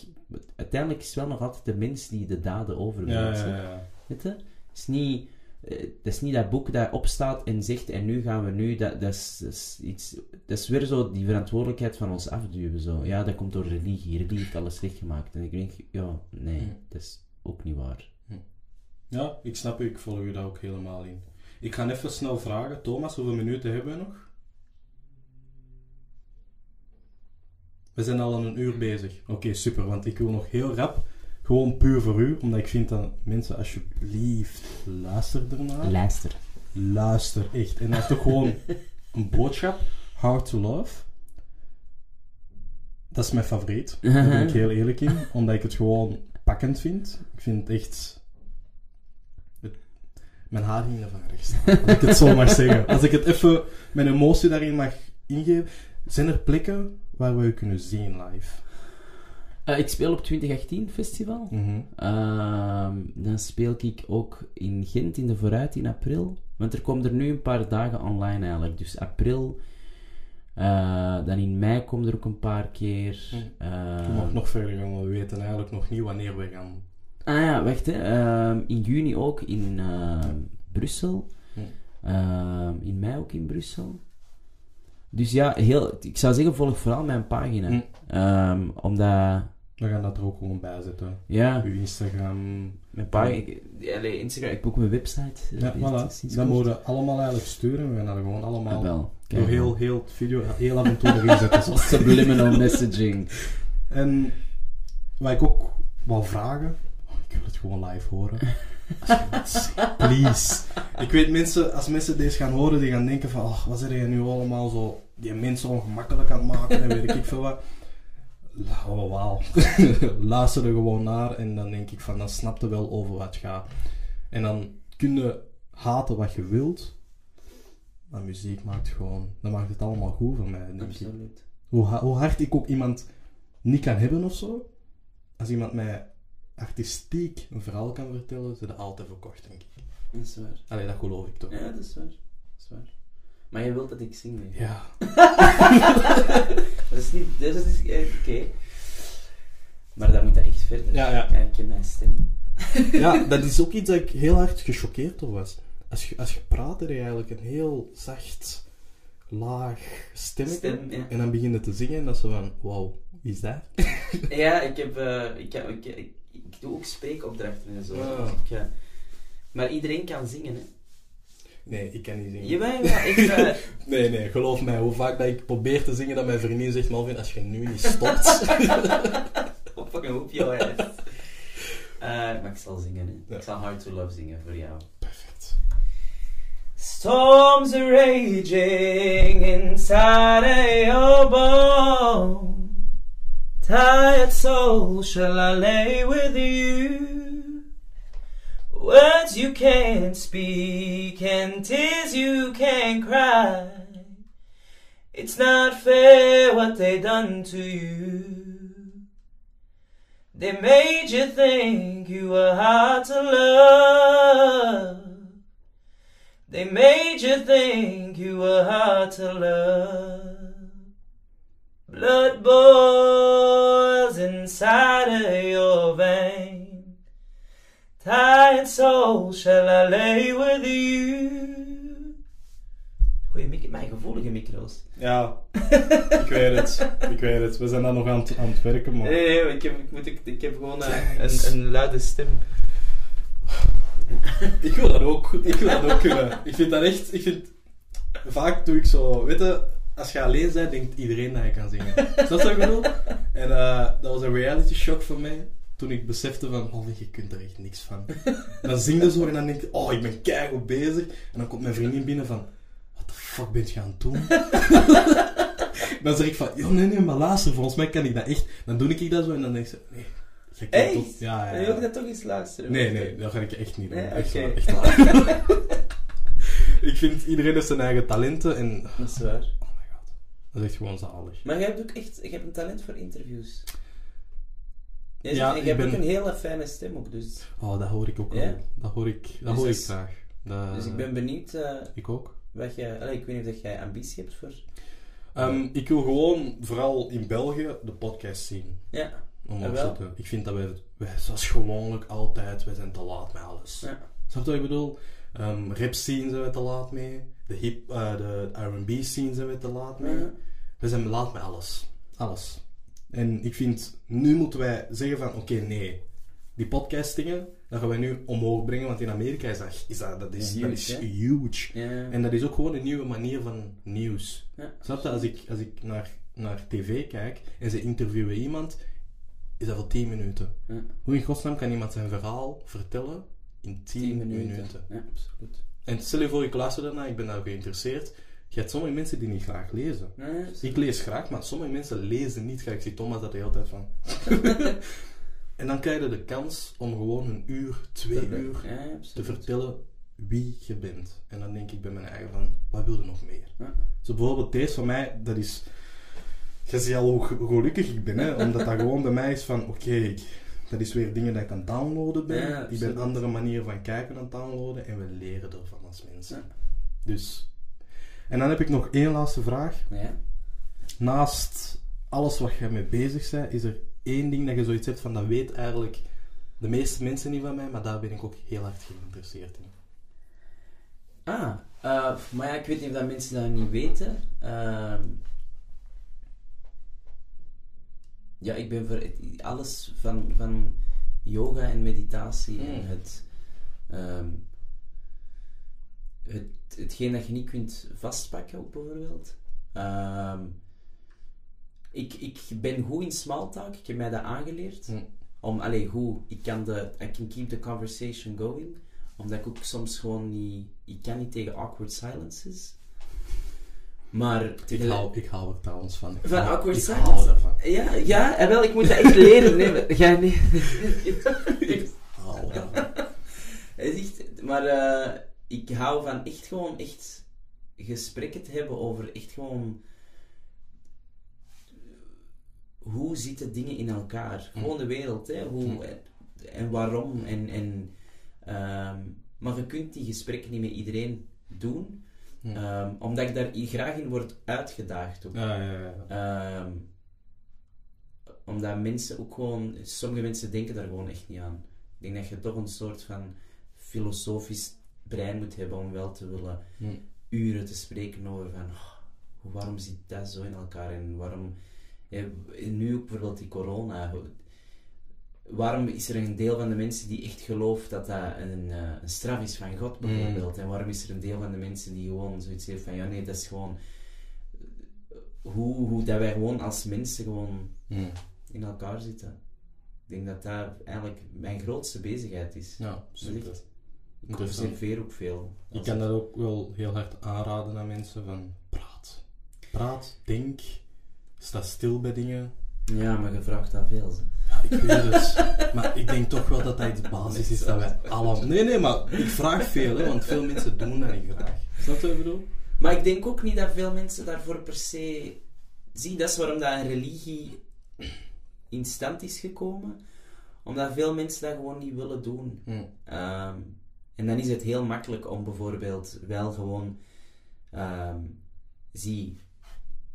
uiteindelijk is het wel nog altijd de mens die de daden Ja, overbrengt. ja, ja. Weet je? Het is niet, eh, dat is niet dat boek dat opstaat en zegt en nu gaan we nu, dat, dat, is, dat, is iets, dat is weer zo die verantwoordelijkheid van ons afduwen. Zo. Ja, dat komt door religie. Religie heeft alles slecht gemaakt. En ik denk, ja, nee, Hm. dat is ook niet waar. Ja, ik snap u, ik volg u daar ook helemaal in. Ik ga even snel vragen, Thomas, hoeveel minuten hebben we nog? We zijn al een uur bezig. Oké, super, want ik wil nog heel rap, gewoon puur voor u, omdat ik vind dat mensen alsjeblieft luister ernaar. Luister. Luister, echt. En dat is toch gewoon een boodschap. Hard to love. Dat is mijn favoriet. Daar ben ik heel eerlijk in. Omdat ik het gewoon pakkend vind. Ik vind het echt... het- Mijn haar ging ervan rechts. Als ik het zo mag zeggen. Als ik het even mijn emotie daarin mag ingeven. Zijn er plekken waar we u kunnen zien live? Eh, ik speel op 2018 festival. Mhm. Ehm, dan speel ik ook in Gent in de Vooruit in april. Want er komen er nu een paar dagen online eigenlijk. Dus april. eh, dan in mei komen er ook een paar keer. Je Ehm, mag nog verder gaan, we weten eigenlijk nog niet wanneer we gaan. Ah ja, wacht hè. Ehm, in juni ook in Brussel. Hm. Ehm, in mei ook in Brussel. Dus ja, heel, ik zou zeggen, volg vooral mijn pagina. Omdat, We gaan dat er ook gewoon bij zetten. ja, Uw Instagram. mijn pagina, ik, allee, Instagram, ik heb ook mijn website. Ja, voilà. Dat moeten we allemaal eigenlijk sturen. We gaan dat gewoon Ah, allemaal. Kijk, door heel, heel het video heel af en toe erin zetten. Subliminal messaging. En wat ik ook wou vragen, ik wil het gewoon live horen. Please. Ik weet mensen, als mensen deze gaan horen, die gaan denken van, oh, wat zijn jij nu allemaal zo, die mensen ongemakkelijk aan het maken en weet ik veel wat. Oh, wauw. Luister er gewoon naar en dan denk ik van, dan snap je wel over wat gaat. En dan kun je haten wat je wilt, maar muziek maakt gewoon, dan maakt het allemaal goed voor mij, denk ik. Absoluut. Hoe, ha- hoe hard ik ook iemand niet kan hebben of zo, als iemand mij artistiek een verhaal kan vertellen, ze dat altijd verkocht, denk ik. Dat is waar. Allee, dat geloof ik toch. Ja, dat is waar. Dat is waar. Maar je wilt dat ik zing, nee? Ja. Dat is niet... Dat is eh, Oké. Maar dan moet dat echt verder. Ja, ja. Ja, ik heb mijn stem. ja, dat is ook iets dat ik heel hard gechoqueerd door was. Als je, als je praat, heb je eigenlijk een heel zacht, laag stemmetje. Stem, ja. En dan begin je te zingen en dat is zo van, wauw, wie is dat? Ja, ik heb... eh, ik, heb- ik, ik, ik doe ook spreekopdrachten en zo. Ah. Dus ik, eh, maar iedereen kan zingen, hè. Nee, ik kan niet zingen. Jawel, ja, ik... eh, Nee, nee, geloof mij. Hoe vaak dat ik probeer te zingen, dat mijn vriendin zegt, Malvin, als je nu niet stopt... Op fucking joh, hè. Eh, maar ik zal zingen, hè. Ja. Ik zal Hard to Love zingen voor jou. Perfect. Storms are raging inside of your bone. Tired soul, shall I lay with you? Words you can't speak and tears you can't cry. It's not fair what they done to you. They made you think you were hard to love. They made you think you were hard to love. Blood boils inside of your vein. Tired soul, shall I lay with you? Goeie micro, mijn gevoelige micro's. Ja, ik weet het. Ik weet het. We zijn daar nog aan het, aan het werken, maar... Nee, nee, ik heb, ik moet, ik, ik heb gewoon eh, een, een luide stem. Ik wil dat ook. Ik wil dat ook kunnen. Ik vind dat echt... Ik vind... Vaak doe ik zo... Weet je, als je alleen bent, denkt iedereen dat je kan zingen. Is dat ik bedoel? En eh, dat was een reality shock voor mij. Toen ik besefte van... Oh, je kunt er echt niks van. En dan zing je zo en dan denk je... Oh, ik ben keihard bezig. En dan komt mijn vriendin binnen van... What the fuck ben je aan het doen? dan zeg ik van... Joh, nee, nee, maar luister. Volgens mij kan ik dat echt. Dan doe ik dat zo en dan denk ze... Nee. je Echt? tot- Ja, ja, wilt dat toch eens luisteren? Nee, nee, dat ga ik echt niet doen. Nee, echt, echt waar. ik vind iedereen heeft zijn eigen talenten en... Dat is waar. Oh my god. Dat is echt gewoon zalig. Maar jij hebt ook echt je hebt een talent voor interviews. Ja, ik je hebt ben- ook een hele fijne stem ook, dus, Oh, dat hoor ik ook Ja? wel. Dat hoor ik, dat Dus hoor ik is- graag. Dat, dus ik ben benieuwd eh, Ik ook. wat jij... Allee, ik weet niet of jij ambitie hebt voor... Ehm, ik wil gewoon, vooral in België, de podcast zien. Ja. Om te- Ik vind dat wij, wij, zoals gewoonlijk altijd, wij zijn te laat met alles. Ja. Snap je wat ik bedoel? Ehm rap scene zijn we te laat mee. De, hip, eh, de R&B scene zijn we te laat mee. Ja. We zijn laat met alles. Alles. En ik vind, nu moeten wij zeggen van, oké, nee. Die podcastingen, dat gaan wij nu omhoog brengen, want in Amerika is dat, is dat, dat, is, Ja, dat huge, is hè? huge. Ja. En dat is ook gewoon een nieuwe manier van nieuws. Ja. Snap je? Als ik, als ik naar, naar tv kijk en ze interviewen iemand, is dat voor 10 minuten. Hoe in godsnaam kan iemand zijn verhaal vertellen in 10, 10 minuten? minuten. Ja, absoluut. En stel je voor, ik luister daarna, ik ben daar geïnteresseerd. Je hebt sommige mensen die niet graag lezen. Absoluut. Ik lees graag, maar sommige mensen lezen niet graag. Ik zie Thomas dat de hele tijd van. en dan krijg je de kans om gewoon een uur, twee uur Ja, te vertellen wie je bent. En dan denk ik bij mijn eigen van, wat wil je nog meer? Ja. Zo bijvoorbeeld deze van mij, dat is... Je ziet al hoe ge- gelukkig ik ben, hè? omdat dat gewoon bij mij is van, oké, dat is weer dingen dat ik aan het downloaden ben. Ja, ik ben andere manieren van kijken aan het downloaden en we leren ervan als mensen. Dus... En dan heb ik nog één laatste vraag. Ja. Naast alles wat je mee bezig bent, is er één ding dat je zoiets hebt van, dat weet eigenlijk de meeste mensen niet van mij, maar daar ben ik ook heel hard geïnteresseerd in. Ah, eh, maar ja, ik weet niet of dat mensen dat niet weten. Ehm, ja, ik ben voor alles van, van yoga en meditatie en Hmm. het, ehm, het, hetgeen dat je niet kunt vastpakken ook bijvoorbeeld. Ehm, ik, ik ben goed in small talk, ik heb mij dat aangeleerd. Hmm. om, allee, hoe, ik kan de, I can keep the conversation going, omdat ik ook soms gewoon niet, ik kan niet tegen awkward silences. Maar Ik hou, ik hou er trouwens van. Ik Van hou- awkward ik silence? hou ervan. Ja, ja, en wel, ik moet dat echt leren. Nee, jij niet. Ik hou ervan. Echt, maar eh, ik hou van echt gewoon echt gesprekken te hebben over echt gewoon hoe zitten dingen in elkaar. Gewoon de wereld, hè. Hoe, Mm. en waarom. En, en, ehm, maar je kunt die gesprekken niet met iedereen doen, Mm. ehm, omdat ik daar graag in word uitgedaagd. Ook. Ja, ja, ja. Ehm, omdat mensen ook gewoon, sommige mensen denken daar gewoon echt niet aan. Ik denk dat je toch een soort van filosofisch brein moet hebben om wel te willen Hm. uren te spreken over van oh, waarom zit dat zo in elkaar en waarom, ja, nu ook bijvoorbeeld die corona, waarom is er een deel van de mensen die echt gelooft dat dat een, eh, een straf is van God bijvoorbeeld en waarom is er een deel van de mensen die gewoon zoiets heeft van ja nee dat is gewoon hoe, hoe dat wij gewoon als mensen gewoon Hm. in elkaar zitten. Ik denk dat dat eigenlijk mijn grootste bezigheid is. Ja, super. Ik Interessant. observeer ook veel. Ik kan dat ook wel heel hard aanraden aan mensen van praat. Praat, denk, sta stil bij dingen. Ja, maar je vraagt dat veel. Ja, ik weet het. maar ik denk toch wel dat dat iets basis is dat wij allemaal... Nee, nee, maar ik vraag veel, hè, want veel mensen doen dat niet graag. Snap je wat ik bedoel? Maar ik denk ook niet dat veel mensen daarvoor per se... Zie, dat is waarom dat een religie in stand is gekomen. Omdat veel mensen dat gewoon niet willen doen. Hm. Ehm, en dan is het heel makkelijk om bijvoorbeeld wel gewoon... ehm, zie,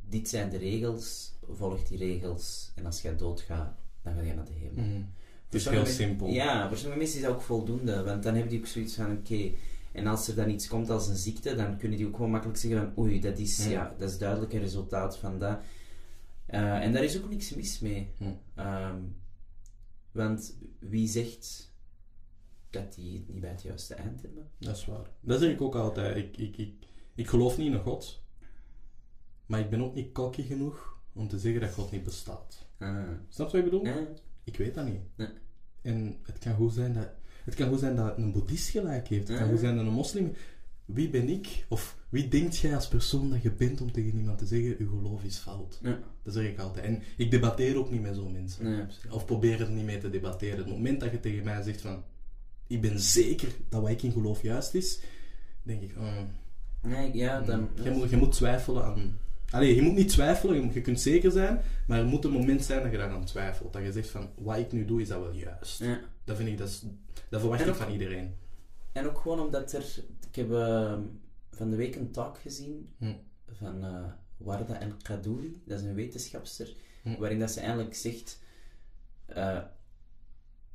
dit zijn de regels, volg die regels. En als jij doodgaat, dan ga je naar de hemel. Hm. Het is heel simpel. Ja, voor sommige mensen is dat ook voldoende. Want dan hebben die ook zoiets van, oké... en als er dan iets komt als een ziekte, dan kunnen die ook gewoon makkelijk zeggen van... Oei, dat is, Hm. ja, dat is duidelijk een resultaat van dat. Eh, en daar is ook niks mis mee. Hm. Ehm, want wie zegt dat die het niet bij het juiste eind hebben? Dat is waar. Dat zeg ik ook altijd. Ik, ik, ik, ik geloof niet in God. Maar ik ben ook niet cocky genoeg om te zeggen dat God niet bestaat. Ah. Snap je wat ik bedoel? Ik weet dat niet. En het kan goed zijn dat... Het kan goed zijn dat een boeddhist gelijk heeft. Het kan goed zijn dat een moslim... Wie ben ik? Of wie denkt jij als persoon dat je bent om tegen iemand te zeggen, uw geloof is fout? Ja. Dat zeg ik altijd. En ik debatteer ook niet met zo'n mensen. Of probeer er niet mee te debatteren. Het moment dat je tegen mij zegt van... Ik ben zeker dat wat ik in geloof juist is, denk ik... oh, Nee, ja, dan... je, moet, je moet twijfelen aan... Allee, je moet niet twijfelen, je, kunt zeker zijn, maar er moet een moment zijn dat je daaraan twijfelt. Dat je zegt van, wat ik nu doe, is dat wel juist. Ja. Dat vind ik, dat, is, dat verwacht En ik van iedereen. En ook gewoon omdat er... Ik heb eh, van de week een talk gezien Hm. van eh, Warda El Kadouri, dat is een wetenschapster, Hm. waarin dat ze eigenlijk zegt... eh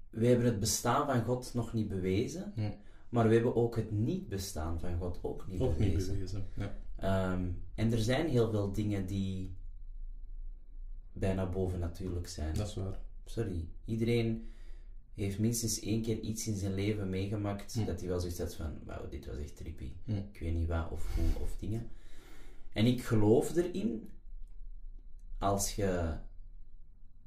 we hebben het bestaan van God nog niet bewezen, maar we hebben ook het niet-bestaan van God ook niet Ook niet bewezen. Ja. Ehm, en er zijn heel veel dingen die bijna bovennatuurlijk zijn. Dat is waar. Sorry, iedereen heeft minstens één keer iets in zijn leven meegemaakt dat hij wel zoiets had van, wauw, dit was echt trippy. Ik weet niet wat of hoe of dingen. En ik geloof erin, als je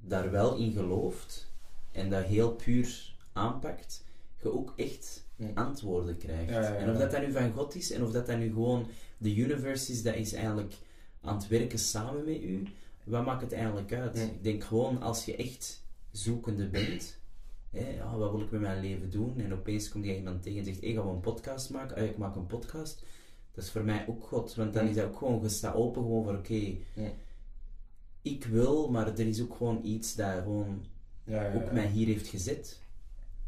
daar wel in gelooft en dat heel puur aanpakt, je ook echt antwoorden krijgt. Ja, ja, ja. En of dat dan nu van God is en of dat dan nu gewoon de universe is, dat is eigenlijk aan het werken samen met u. Wat maakt het eigenlijk uit? Ik denk gewoon als je echt zoekende bent, hè, ja, wat wil ik met mijn leven doen? En opeens komt je iemand tegen en zegt: hey, gaan we een podcast maken? Ah, ik maak een podcast. Dat is voor mij ook God, want dan is dat ook gewoon, je staat open gewoon voor: oké, ik wil, maar er is ook gewoon iets dat gewoon Ja, ook mij hier heeft gezet.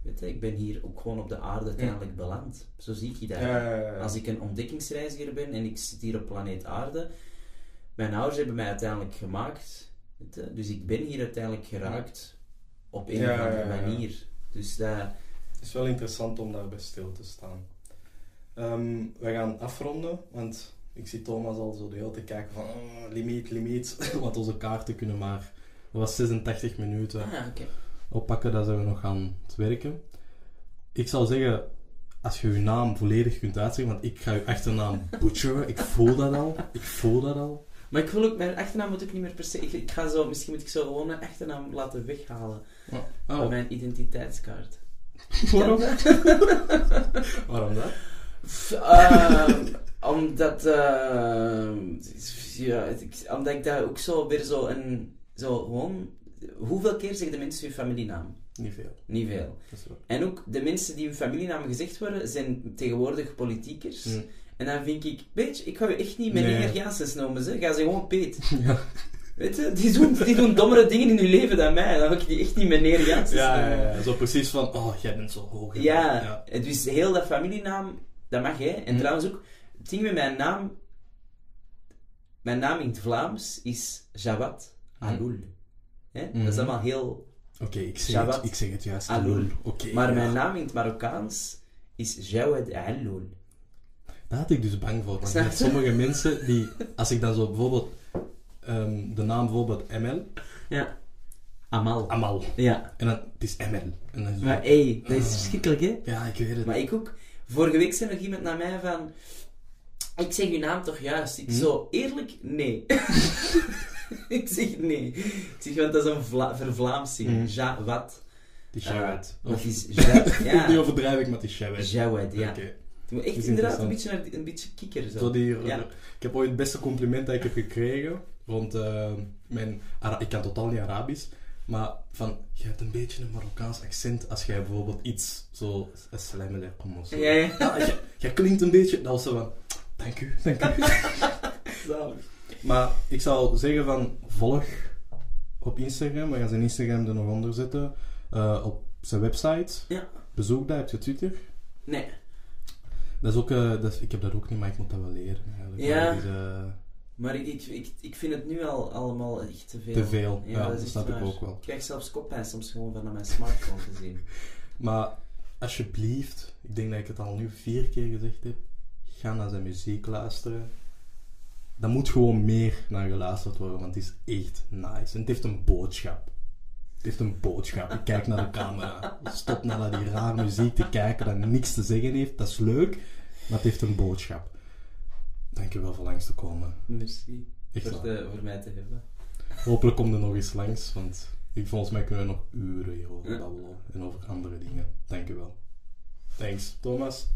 Weet je, ik ben hier ook gewoon op de aarde uiteindelijk beland. Zo zie ik je dat. Als ik een ontdekkingsreiziger ben en ik zit hier op planeet aarde, mijn ouders hebben mij uiteindelijk gemaakt. weet je, Dus ik ben hier uiteindelijk geraakt op een of andere manier. Dus dat... Het is wel interessant om daarbij stil te staan. Ehm, we gaan afronden, want ik zie Thomas al zo de hele tijd kijken van oh, limiet, limiet. Want onze kaarten kunnen maar, dat was 86 minuten. Ah, oké. oppakken, dat zijn we nog aan het werken. Ik zou zeggen, als je je naam volledig kunt uitspreken, want ik ga je achternaam butcheren, ik voel dat al, ik voel dat al. Maar ik wil ook, mijn achternaam moet ik niet meer per se... Ik, ik ga zo, misschien moet ik zo gewoon mijn achternaam laten weghalen van Oh, mijn identiteitskaart. waarom? Waarom dat? Ehm, omdat... ehm, ja, ik, omdat ik daar ook zo weer zo een... Zo gewoon... Hoeveel keer zeggen de mensen hun familienaam? Niet veel. Niet veel. Dat is wel- En ook de mensen die hun familienaam gezegd worden, zijn tegenwoordig politiekers. Mm. En dan vind ik, weet je, ik ga je echt niet meneer Nee. Janssens noemen, ze. ga ze gewoon Peet. Ja. Weet je, die doen, die doen dommere dingen in hun leven dan mij. Dan ga ik die echt niet meneer Janssens Ja, ja, noemen. ja, zo precies van, oh, jij bent zo hoog. Ja, ja. en dus heel dat familienaam, dat mag hè. En Mm. trouwens ook, het ding met mijn naam, mijn naam in het Vlaams is Jawad Aloul. Hè? Dat is Mhm. allemaal heel... Oké, ik, zeg het- ik zeg het juist. Aloul. Oké. Maar ja. mijn naam in het Marokkaans is Jawad Aloul. Daar had ik dus bang voor. Want je? sommige mensen die, als ik dan zo bijvoorbeeld ehm, de naam bijvoorbeeld ML, Ja. Amal. Amal. Ja. En dan, het is ML. En dan Maar hé, dat is verschrikkelijk hè. ja, ik weet het. Maar ik ook. Vorige week zei nog iemand naar mij van... Ik zeg uw naam toch juist? Ik Hm? zo, eerlijk? Nee. ik zeg nee. Ik zeg, want dat is een Vla vervlaamsing. Hm. Ja, wat? Die Uh, Shawad. dat is ja, Die ja. overdrijf ik met die Shawad. Jawad, ja. Moet echt is inderdaad een beetje, een beetje kikker zo. Die, Ja. Ik heb ooit het beste compliment dat ik heb gekregen rond eh, mijn... Ara- ik kan totaal niet Arabisch, maar van, je hebt een beetje een Marokkaans accent als jij bijvoorbeeld iets zo... Assalamu alaikum of zo. Ja, ja. jij, jij klinkt een beetje... Dat was zo van, dank u, dank u. Zalig. Maar ik zou zeggen van, volg op Instagram. We gaan zijn Instagram er nog onder zetten. Eh, op zijn website. Ja. Bezoek dat. Heb je Twitter? Nee. Dat is ook, eh, dat is- ik heb dat ook niet, maar ik moet dat wel leren. Eigenlijk. Ja. Eh, Maar ik, ik, ik, ik vind het nu al allemaal echt te veel. Te veel, ja, dat is snap ik ook wel. Ik krijg zelfs koppijn soms gewoon van naar mijn smartphone te zien. Maar alsjeblieft, ik denk dat ik het al nu vier keer gezegd heb, ga naar zijn muziek luisteren. Dat moet gewoon meer naar geluisterd worden, want het is echt nice. En het heeft een boodschap. Het heeft een boodschap. Ik kijk naar de camera. Stop naar die raar muziek te kijken dat niks te zeggen heeft. Dat is leuk, maar het heeft een boodschap. Dankjewel voor langs te komen. Merci. Echt Voor, te- voor mij te hebben. Hopelijk kom er nog eens langs, want ik, volgens mij kunnen we nog uren hierover babbelen en over andere dingen. Dankjewel. Thanks, Thomas.